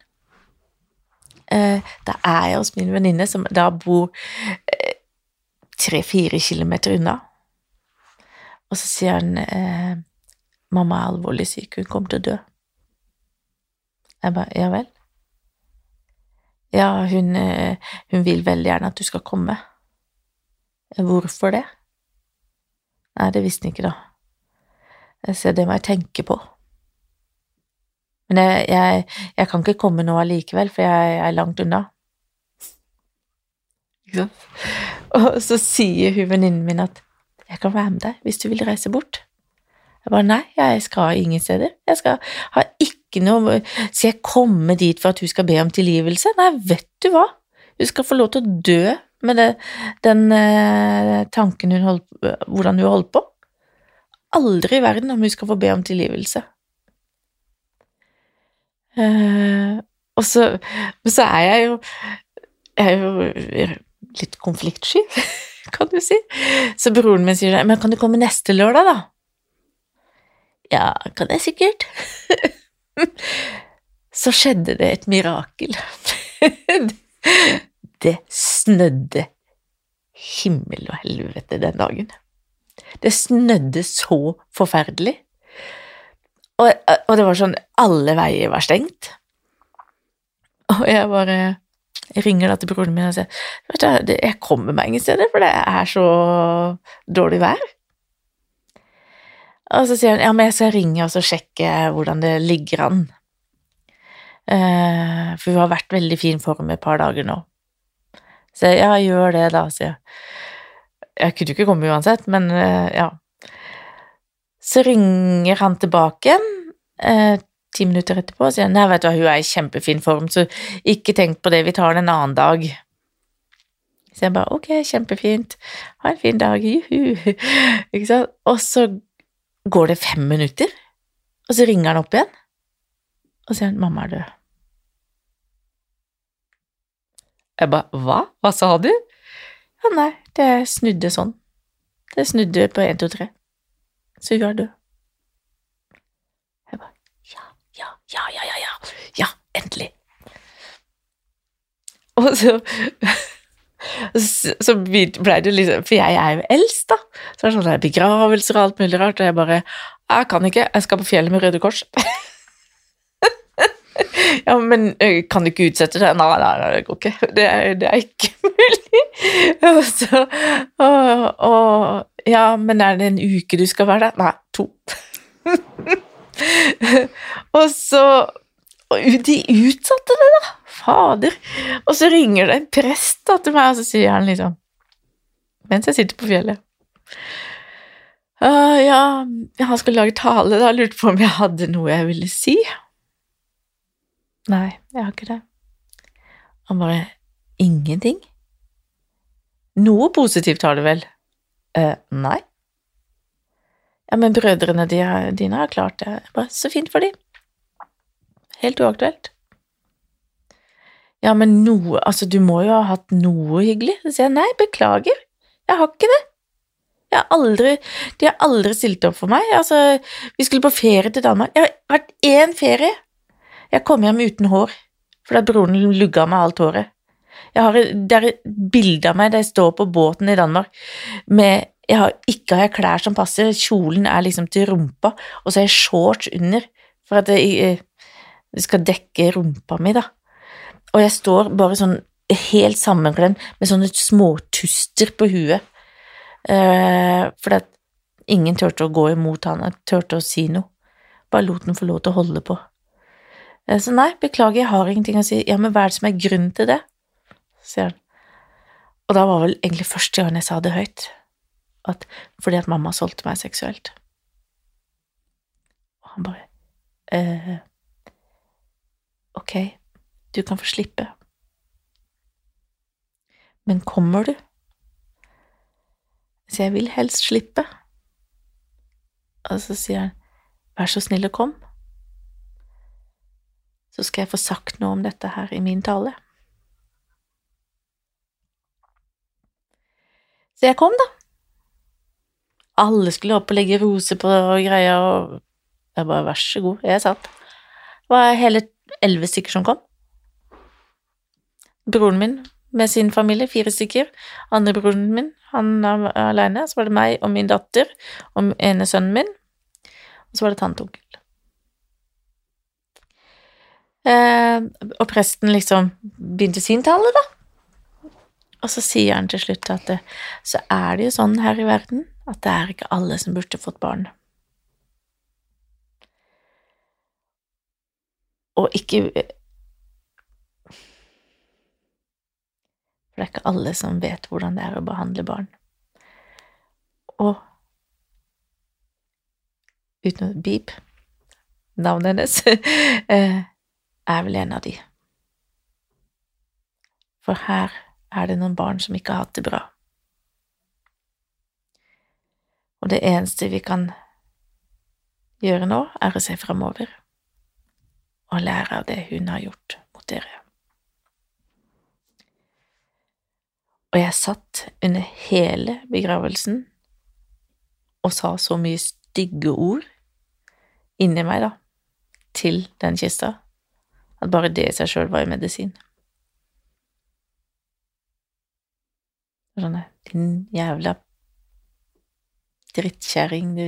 [SPEAKER 3] Eh, da er jeg hos min venninne, som da bor eh, tre-fire kilometer unna. Og så sier han eh, 'Mamma er alvorlig syk, hun kommer til å dø'. Jeg bare 'Ja vel'. Ja, hun, hun vil veldig gjerne at du skal komme. Hvorfor det? Nei, det visste han ikke, da. Så det må jeg tenke på. Men jeg, jeg, jeg kan ikke komme nå allikevel, for jeg er langt unna. Ikke sant? Og så sier hun venninnen min at jeg kan være med deg hvis du vil reise bort. Jeg bare nei, jeg skal ingen steder. Jeg skal ha ikke noe Skal jeg komme dit for at hun skal be om tilgivelse? Nei, vet du hva? Hun skal få lov til å dø med det, den eh, tanken hun holdt Hvordan hun holdt på. Aldri i verden om hun skal få be om tilgivelse. Eh, og så, så er jeg jo Jeg er jo litt konfliktsky, <laughs> kan du si. Så broren min sier men kan du komme neste lørdag, da? Ja, kan jeg sikkert. <laughs> Så skjedde det et mirakel. <laughs> Det snødde himmel og helvete den dagen. Det snødde så forferdelig. Og, og det var sånn Alle veier var stengt. Og jeg bare jeg ringer da til broren min og sier vet du, jeg kommer meg ingen steder, for det er så dårlig vær. Og så sier han ja, men jeg skal ringe og så sjekke hvordan det ligger an. Eh, for hun har vært veldig fin form et par dager nå. Så jeg, ja, gjør det da, sier jeg. Jeg kunne jo ikke komme uansett, men eh, ja. Så ringer han tilbake eh, ti minutter etterpå og sier nei, vet du hva, hun er i kjempefin form, så ikke tenk på det, vi tar det en annen dag. Så jeg bare ok, kjempefint, ha en fin dag, juhu. <laughs> Ikke sant? Og så går det fem minutter, og så ringer han opp igjen, og sier han mamma er død. Jeg bare hva? Hva sa du? Ja, nei, det snudde sånn. Det snudde på én, to, tre. Så er død. Jeg bare ja, ja, ja, ja, ja, ja, ja, endelig. Og så så blei ble det liksom For jeg er jo eldst, da. Så det er sånn begravelser og alt mulig rart, og jeg bare Jeg kan ikke, jeg skal på fjellet med Røde Kors. Ja, men kan du ikke utsette det? Nei, nei, nei, det går ikke. Det er, det er ikke <laughs> mulig. så og, og Ja, men er det en uke du skal være der? Nei, to. <laughs> og så og de utsatte det, da. Fader. Og så ringer det en prest da, til meg, og så sier han liksom Mens jeg sitter på fjellet Uh, Ja, han skulle lage tale, da. Lurte på om jeg hadde noe jeg ville si. Nei, jeg har ikke det. Han bare Ingenting? Noe positivt har du vel? «Eh, nei. Ja, men brødrene dine har klart det. Bare, Så fint for de. Helt uaktuelt. Ja, men noe Altså, du må jo ha hatt noe hyggelig. Så sier jeg nei, beklager, jeg har ikke det. Jeg har aldri De har aldri stilt opp for meg. Altså, vi skulle på ferie til Danmark. Jeg har vært én ferie. Jeg kom hjem uten hår, fordi broren lugga meg alt håret. Jeg har, det er et bilde av meg der jeg står på båten i Danmark med Jeg har, ikke har jeg klær som passer, kjolen er liksom til rumpa, og så har jeg shorts under, for at det, eh, skal dekke rumpa mi, da. Og jeg står bare sånn helt sammenklemt med sånne småtuster på huet, eh, fordi at ingen turte å gå imot han, turte å si noe. Bare lot den få lov til å holde på. Eh, Så nei, beklager, jeg har ingenting å si. Ja, men hva er det som er grunnen til det? sier han. Og da var vel egentlig første gang jeg sa det høyt, at fordi at mamma solgte meg seksuelt. Og han bare eh, Ok, du kan få slippe. Men kommer du? Så jeg vil helst slippe. Og så sier han, vær så snill og kom. Så skal jeg få sagt noe om dette her i min tale. Så jeg kom, da. Alle skulle opp og legge roser på og greier, og jeg bare vær så god, jeg satt. Det var hele elleve stykker som kom. Broren min med sin familie, fire stykker. Andre broren min, han er alene. Så var det meg og min datter og ene sønnen min. Og så var det tante og onkel. Eh, og presten liksom begynte sin tale, da. Og så sier han til slutt at det, så er det jo sånn her i verden at det er ikke alle som burde fått barn. Og ikke For det er ikke alle som vet hvordan det er å behandle barn. Og uten å beep navnet hennes <laughs> eh, er vel en av de. For her er det noen barn som ikke har hatt det bra. Og det eneste vi kan gjøre nå, er å se fremover og lære av det hun har gjort mot dere. Og jeg satt under hele begravelsen og sa så mye stygge ord inni meg, da, til den kista, at bare det i seg sjøl var jo medisin. Sånn, din jævla drittkjerring, du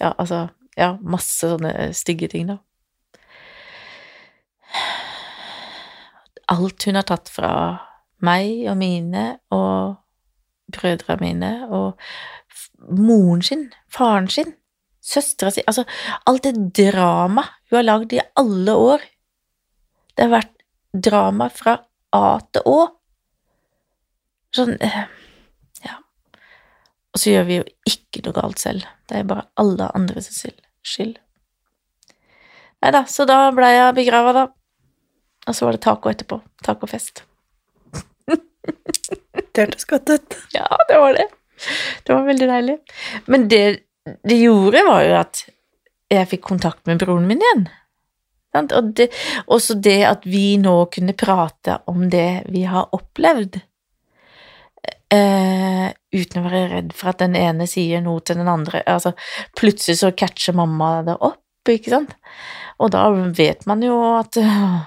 [SPEAKER 3] Ja, altså Ja, masse sånne stygge ting, da. Alt hun har tatt fra meg og mine og brødrene mine og moren sin, faren sin, søstera si Altså, alt det drama hun har lagd i alle år. Det har vært drama fra A til Å. Sånn Ja. Og så gjør vi jo ikke noe galt selv. Det er bare alle andres skyld. Nei da, så da blei jeg begrava, da. Og så var det taco etterpå. Tacofest. <laughs>
[SPEAKER 2] Det hørtes godt ut.
[SPEAKER 3] Ja, det var det. Det var veldig deilig. Men det det gjorde, var jo at jeg fikk kontakt med broren min igjen. Og det, også det at vi nå kunne prate om det vi har opplevd, eh, uten å være redd for at den ene sier noe til den andre. Altså, plutselig så catcher mamma det opp, ikke sant? Og da vet man jo at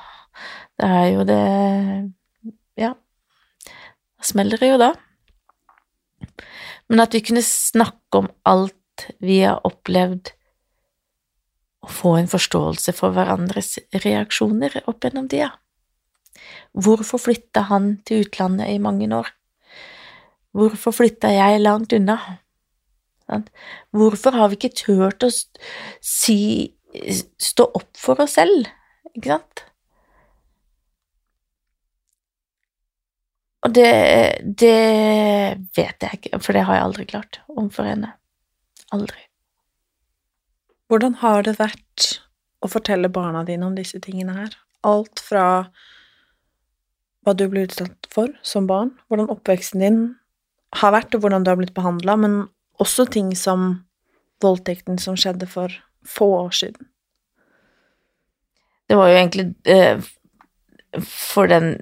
[SPEAKER 3] <sighs> det er jo det Ja, da smeller det jo da. Men at vi kunne snakke om alt vi har opplevd, og få en forståelse for hverandres reaksjoner opp gjennom tida. Hvorfor flytta han til utlandet i mange år? Hvorfor flytta jeg langt unna? Hvorfor har vi ikke turt å si stå opp for oss selv, ikke sant? Og det, det vet jeg ikke, for det har jeg aldri klart overfor henne. Aldri.
[SPEAKER 2] Hvordan har det vært å fortelle barna dine om disse tingene her? Alt fra hva du ble utsatt for som barn, hvordan oppveksten din har vært, og hvordan du har blitt behandla, men også ting som voldtekten som skjedde for få år siden.
[SPEAKER 3] Det var jo egentlig eh, for den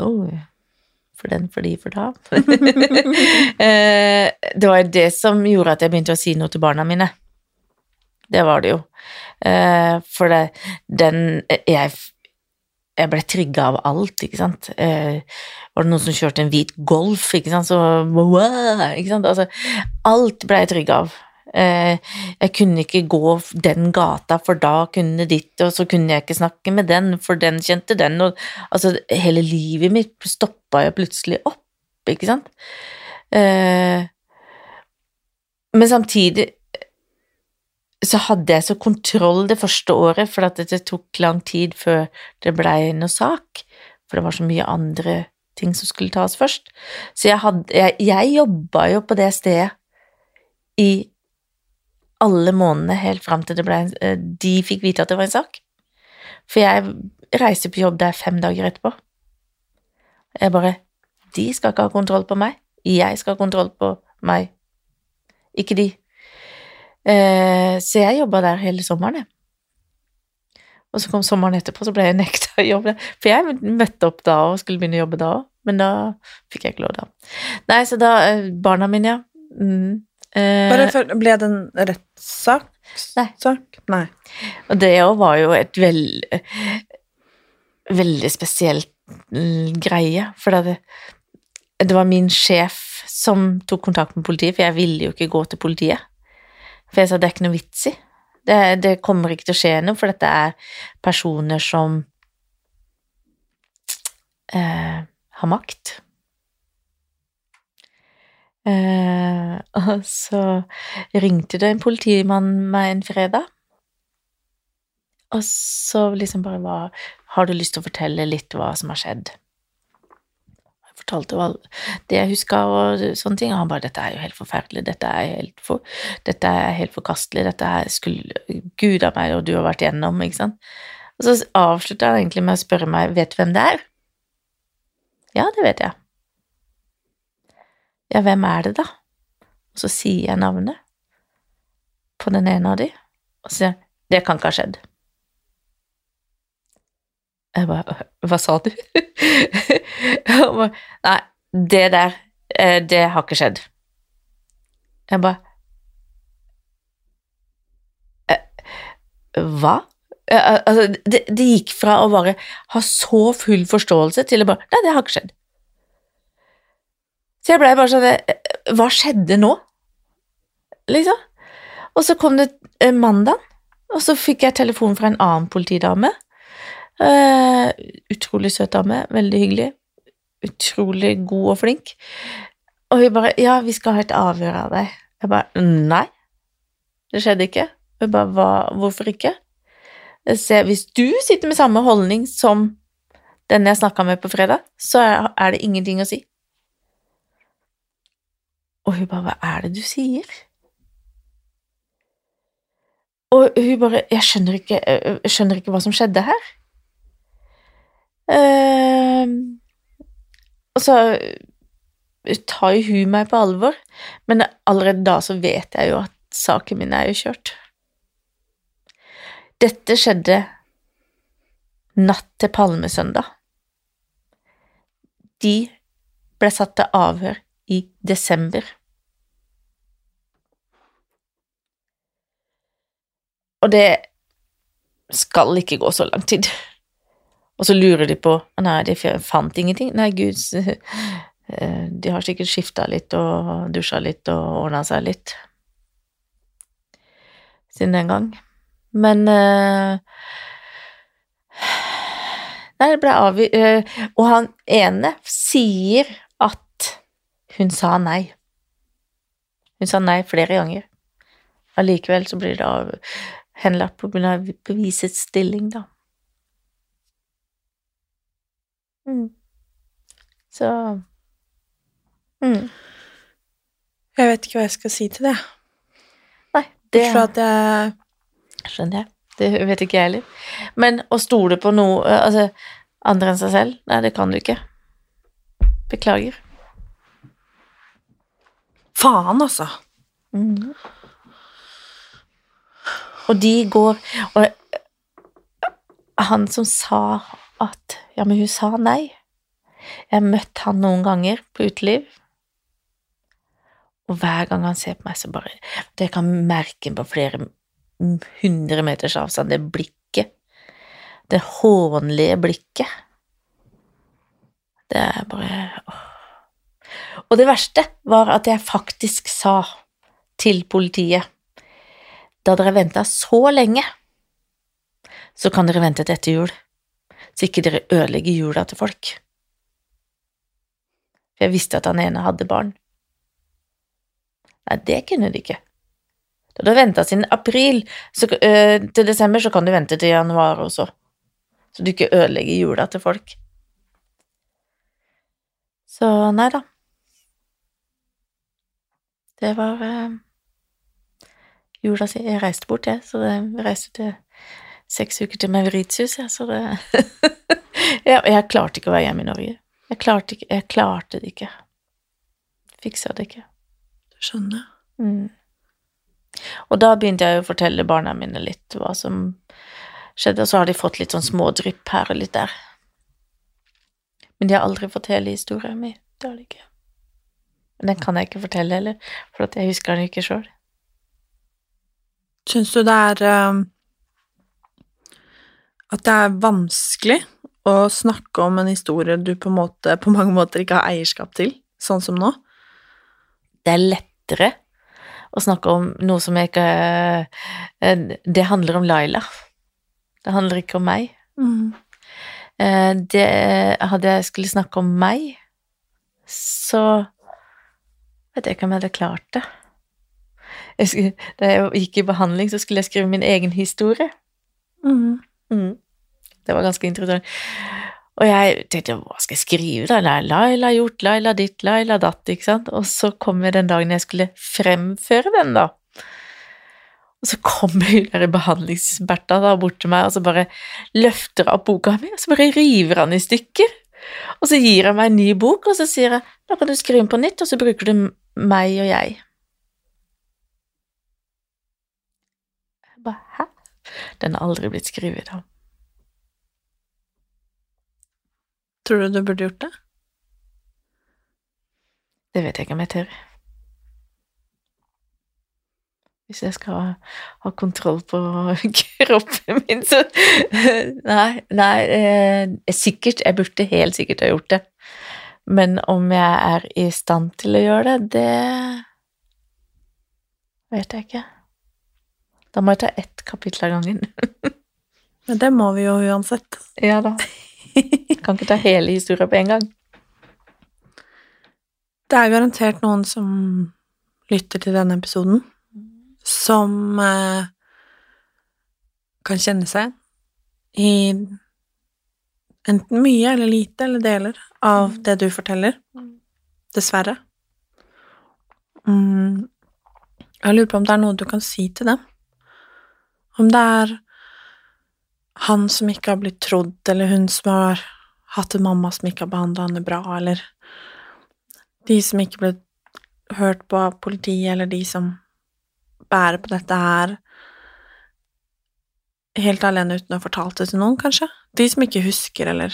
[SPEAKER 3] oh, For den, for de, for da. <laughs> eh, det var jo det som gjorde at jeg begynte å si noe til barna mine. Det var det jo. Eh, for det, den Jeg jeg ble trigga av alt, ikke sant. Eh, var det noen som kjørte en hvit Golf, ikke sant, så wow, ikke sant. Altså, alt ble jeg trygg av. Eh, jeg kunne ikke gå den gata, for da kunne ditt, og så kunne jeg ikke snakke med den, for den kjente den, og altså, hele livet mitt stoppa jo plutselig opp, ikke sant. Eh, men samtidig så hadde jeg så kontroll det første året, for at det tok lang tid før det blei noe sak, for det var så mye andre ting som skulle tas først. Så jeg, hadde, jeg, jeg jobba jo på det stedet i alle månedene helt fram til det ble, de fikk vite at det var en sak. For jeg reiser på jobb der fem dager etterpå. Jeg bare De skal ikke ha kontroll på meg. Jeg skal ha kontroll på meg. Ikke de. Eh, så jeg jobba der hele sommeren, jeg. Og så kom sommeren etterpå, så ble jeg nekta jobb der. For jeg møtte opp da og skulle begynne å jobbe da òg, men da fikk jeg ikke lov da. Nei, så da eh, Barna mine, ja. Mm. Eh,
[SPEAKER 2] Bare for, ble det en rettssak?
[SPEAKER 3] Nei.
[SPEAKER 2] Sak? Nei.
[SPEAKER 3] Og det òg var jo et veld, veldig spesielt mm, greie, for det, det var min sjef som tok kontakt med politiet, for jeg ville jo ikke gå til politiet. For jeg sa det er ikke noe vits i. Det, det kommer ikke til å skje noe, for dette er personer som eh, har makt. Eh, <laughs> og så ringte det en politimann meg en fredag, og så liksom bare hva Har du lyst til å fortelle litt hva som har skjedd? Fortalte hva det jeg huska og sånne ting, og han bare 'Dette er jo helt forferdelig. Dette er helt, for, dette er helt forkastelig. Dette er skulle Gud av meg, og du har vært igjennom', ikke sant? Og så avslutta han egentlig med å spørre meg 'Vet du hvem det er?' Ja, det vet jeg. Ja, hvem er det, da? Og så sier jeg navnet på den ene av de, og så sier han 'Det kan ikke ha skjedd'. Jeg bare Hva sa du? <laughs> bare, Nei, det der, det har ikke skjedd. Jeg bare Hva? Altså, det, det, gikk fra å bare ha så full forståelse til å bare Nei, det har ikke skjedd. Så jeg blei bare sånn Hva skjedde nå? Liksom. Og så kom det mandag, og så fikk jeg telefon fra en annen politidame. Uh, utrolig søt dame, veldig hyggelig. Utrolig god og flink. Og hun bare 'Ja, vi skal ha et avhør av deg'. Jeg bare 'Nei, det skjedde ikke'. Hun bare Hva, 'Hvorfor ikke?' Så hvis du sitter med samme holdning som den jeg snakka med på fredag, så er det ingenting å si. Og hun bare 'Hva er det du sier?' Og hun bare 'Jeg skjønner ikke, jeg skjønner ikke hva som skjedde her'. Og så tar jo hun meg på alvor, men allerede da så vet jeg jo at saken min er jo kjørt. Dette skjedde natt til palmesøndag. De ble satt til avhør i desember. Og det skal ikke gå så lang tid. Og så lurer de på Nei, de fant ingenting. Nei, gud, de har sikkert skifta litt og dusja litt og ordna seg litt siden den gang. Men uh, Nei, det ble avgjort uh, Og han ene sier at hun sa nei. Hun sa nei flere ganger. Allikevel så blir det av, henlagt på grunn bevisets stilling, da. Mm. Så mm.
[SPEAKER 2] Jeg vet ikke hva jeg skal si til det.
[SPEAKER 3] Nei, det
[SPEAKER 2] For at jeg
[SPEAKER 3] Skjønner jeg. Det vet ikke jeg heller. Men å stole på noe Altså, andre enn seg selv? Nei, det kan du ikke. Beklager.
[SPEAKER 2] Faen, altså.
[SPEAKER 3] Mm. Og de går Og han som sa at ja, men hun sa nei. Jeg har møtt han noen ganger på uteliv, og hver gang han ser på meg, så bare Jeg kan merke på flere hundre meters avstand, det blikket. Det hånlige blikket. Det er bare åh. Og det verste var at jeg faktisk sa til politiet da dere venta så lenge, så kan dere vente til etter jul, så ikke dere ødelegger jula til folk. For jeg visste at han ene hadde barn. Nei, det kunne de ikke. Da du har venta siden april så, øh, til desember, så kan du vente til januar også, så du ikke ødelegger jula til folk. Så nei da. Det var øh, jula si Jeg reiste bort, jeg, så jeg reiste til seks uker til Mauritius, jeg, så det <laughs> jeg, jeg klarte ikke å være hjemme i Norge. Jeg klarte, ikke, jeg klarte det ikke. Fiksa det ikke.
[SPEAKER 2] Skjønner.
[SPEAKER 3] Mm. Og da begynte jeg å fortelle barna mine litt hva som skjedde, og så har de fått litt sånn smådrypp her og litt der. Men de har aldri fått hele historien min. Det har de ikke. Men den kan jeg ikke fortelle heller, for jeg husker den ikke sjøl.
[SPEAKER 2] Syns du det er eh, At det er vanskelig å snakke om en historie du på, måte, på mange måter ikke har eierskap til, sånn som nå?
[SPEAKER 3] Det er lettere å snakke om noe som jeg ikke eh, Det handler om Laila. Det handler ikke om meg.
[SPEAKER 2] Mm.
[SPEAKER 3] Eh, Det, hadde jeg skulle snakke om meg, så vet jeg ikke om jeg hadde klart det. Jeg skulle, da jeg gikk i behandling, så skulle jeg skrive min egen historie.
[SPEAKER 2] Mm.
[SPEAKER 3] Mm. Det var ganske interessant. Og jeg tenkte, hva skal jeg skrive da? Laila gjort, Laila ditt, Laila datt, ikke sant? Og så kommer den dagen jeg skulle fremføre den, da. Og så kommer hun der behandlingsberta da bort til meg, og så bare løfter opp boka mi, og så bare river han i stykker. Og så gir han meg en ny bok, og så sier jeg, da kan du skrive den på nytt, og så bruker du meg og. Jeg bare, hæ? Den har aldri blitt skrevet om.
[SPEAKER 2] Tror du du burde gjort det?
[SPEAKER 3] Det vet jeg ikke om jeg tør. Hvis jeg skal ha kontroll på <laughs> kroppen min, så Nei, nei eh, sikkert. Jeg burde helt sikkert ha gjort det. Men om jeg er i stand til å gjøre det, det vet jeg ikke. Da må jeg ta ett kapittel av gangen. <laughs>
[SPEAKER 2] Men det må vi jo uansett.
[SPEAKER 3] Ja da. Kan ikke ta hele historien på en gang.
[SPEAKER 2] Det er garantert noen som lytter til denne episoden, som eh, kan kjenne seg i enten mye eller lite eller deler av det du forteller. Dessverre. Mm. Jeg lurer på om det er noe du kan si til dem. Om det er han som ikke har blitt trodd, eller hun som har hatt en mamma som ikke har behandla henne bra, eller de som ikke ble hørt på av politiet, eller de som bærer på dette her helt alene uten å ha fortalt det til noen, kanskje? De som ikke husker, eller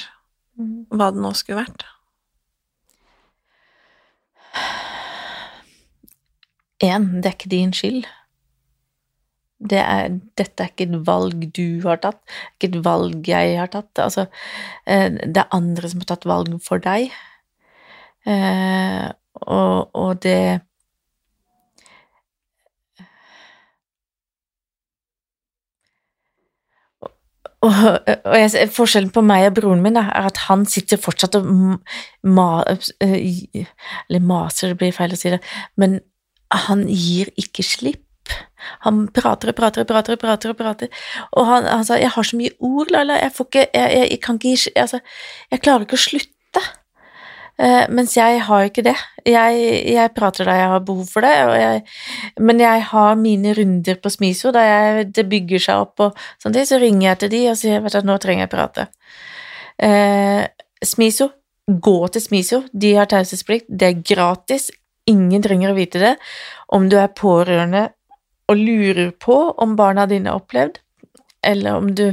[SPEAKER 2] hva det nå skulle vært.
[SPEAKER 3] En, det er ikke din skyld. Det er, dette er ikke et valg du har tatt, ikke et valg jeg har tatt. Altså, eh, det er andre som har tatt valg for deg. Eh, og, og det Og, og jeg, forskjellen på meg og broren min er at han sitter fortsatt og ma, eh, Eller maser, det blir feil å si det, men han gir ikke slipp. Han prater og prater og prater og prater, og prater. Og han, han sa 'jeg har så mye ord, Laila, jeg får ikke Jeg, jeg, jeg kan ikke Altså, jeg klarer ikke å slutte'. Uh, mens jeg har ikke det. Jeg, jeg, prater da jeg har behov for det, jeg, men jeg har mine runder på Smiso da jeg, det bygger seg opp, og sånn så ringer jeg til de og sier vet du, nå trenger jeg prate. Uh, Smiso, gå til Smiso, de har taushetsplikt, det er gratis, ingen trenger å vite det. Om du er pårørende og lurer på om barna dine har opplevd, eller om du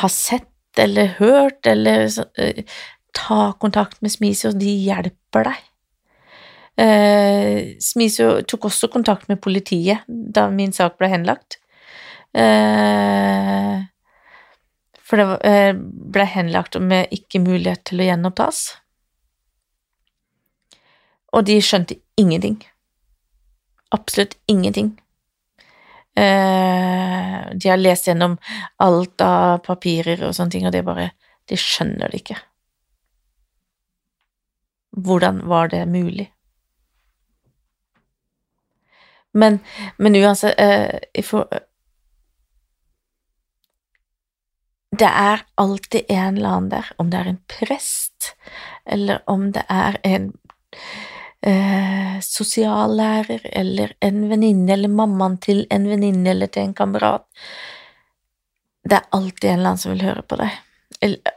[SPEAKER 3] har sett eller hørt, eller uh, ta kontakt med Smisio, de hjelper deg. Uh, Smisio tok også kontakt med politiet da min sak ble henlagt. Uh, For det eh, ble henlagt med ikke mulighet til å gjenopptas. Og de skjønte ingenting. Absolutt ingenting. Eh, de har lest gjennom alt av papirer og sånne ting, og det bare De skjønner det ikke. Hvordan var det mulig? Men, men uansett eh, Det er alltid en eller annen der, om det er en prest, eller om det er en eh, sosiallærer, eller en venninne, eller mammaen til en venninne, eller til en kamerat. Det er alltid en eller annen som vil høre på deg.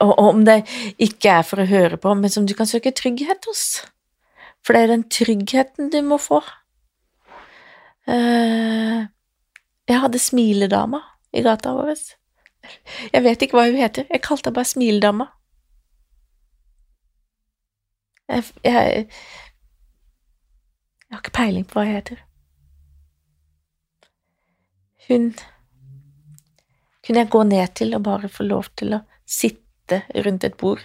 [SPEAKER 3] Og om det ikke er for å høre på, men som du kan søke trygghet hos. For det er den tryggheten du må få. Eh, jeg hadde smiledama i gata vår. Jeg vet ikke hva hun heter, jeg kalte henne bare Smiledama. Jeg, jeg, jeg har ikke peiling på hva jeg heter. Hun kunne jeg gå ned til og bare få lov til å sitte rundt et bord.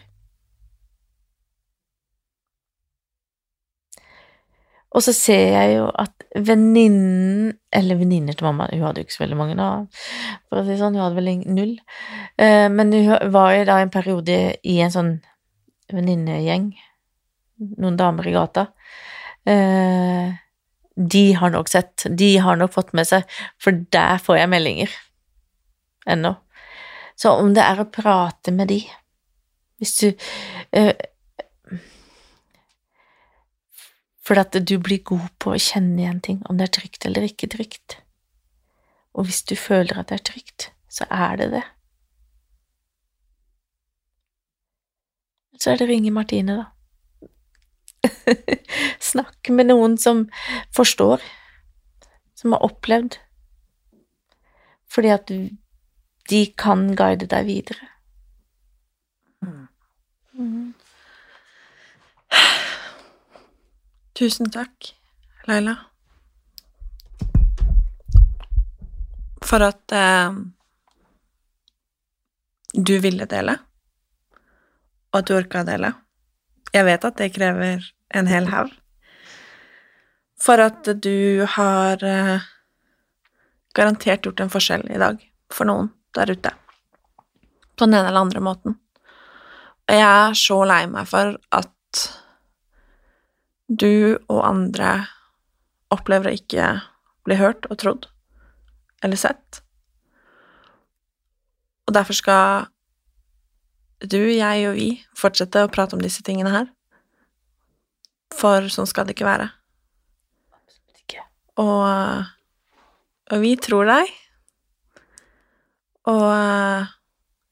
[SPEAKER 3] Og så ser jeg jo at venninnen, eller venninner til mamma, hun hadde jo ikke så veldig mange da, for å si sånn, hun hadde vel null, Eh, men hun var jo da en periode i en sånn venninnegjeng, noen damer i gata. Eh, De har nok sett, de har nok fått med seg, for der får jeg meldinger ennå. Så om det er å prate med de, hvis du eh, For at du blir god på å kjenne igjen ting, om det er trygt eller ikke trygt. Og hvis du føler at det er trygt, så er det det. Så er det ringe Martine, da. <laughs> Snakke med noen som forstår, som har opplevd. Fordi at de kan guide deg videre. Mm.
[SPEAKER 2] Tusen takk, Laila. For at eh, du ville dele, og at du orka å dele. Jeg vet at det krever en hel haug. For at du har eh, garantert gjort en forskjell i dag for noen der ute. På den ene eller andre måten. Og jeg er så lei meg for at du og andre opplever å ikke bli hørt og trodd eller sett. Og derfor skal du, jeg og vi fortsette å prate om disse tingene her. For sånn skal det ikke være. Og, og vi tror deg, og uh,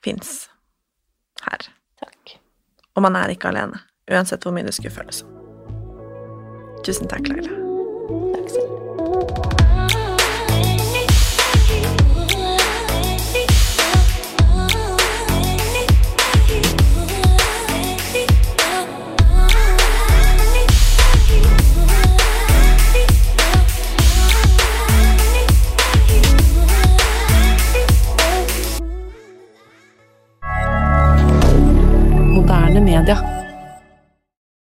[SPEAKER 2] fins her.
[SPEAKER 3] Takk.
[SPEAKER 2] Og man er ikke alene, uansett hvor mye det skulle føles som. Tusen takk, Laila. moderne media.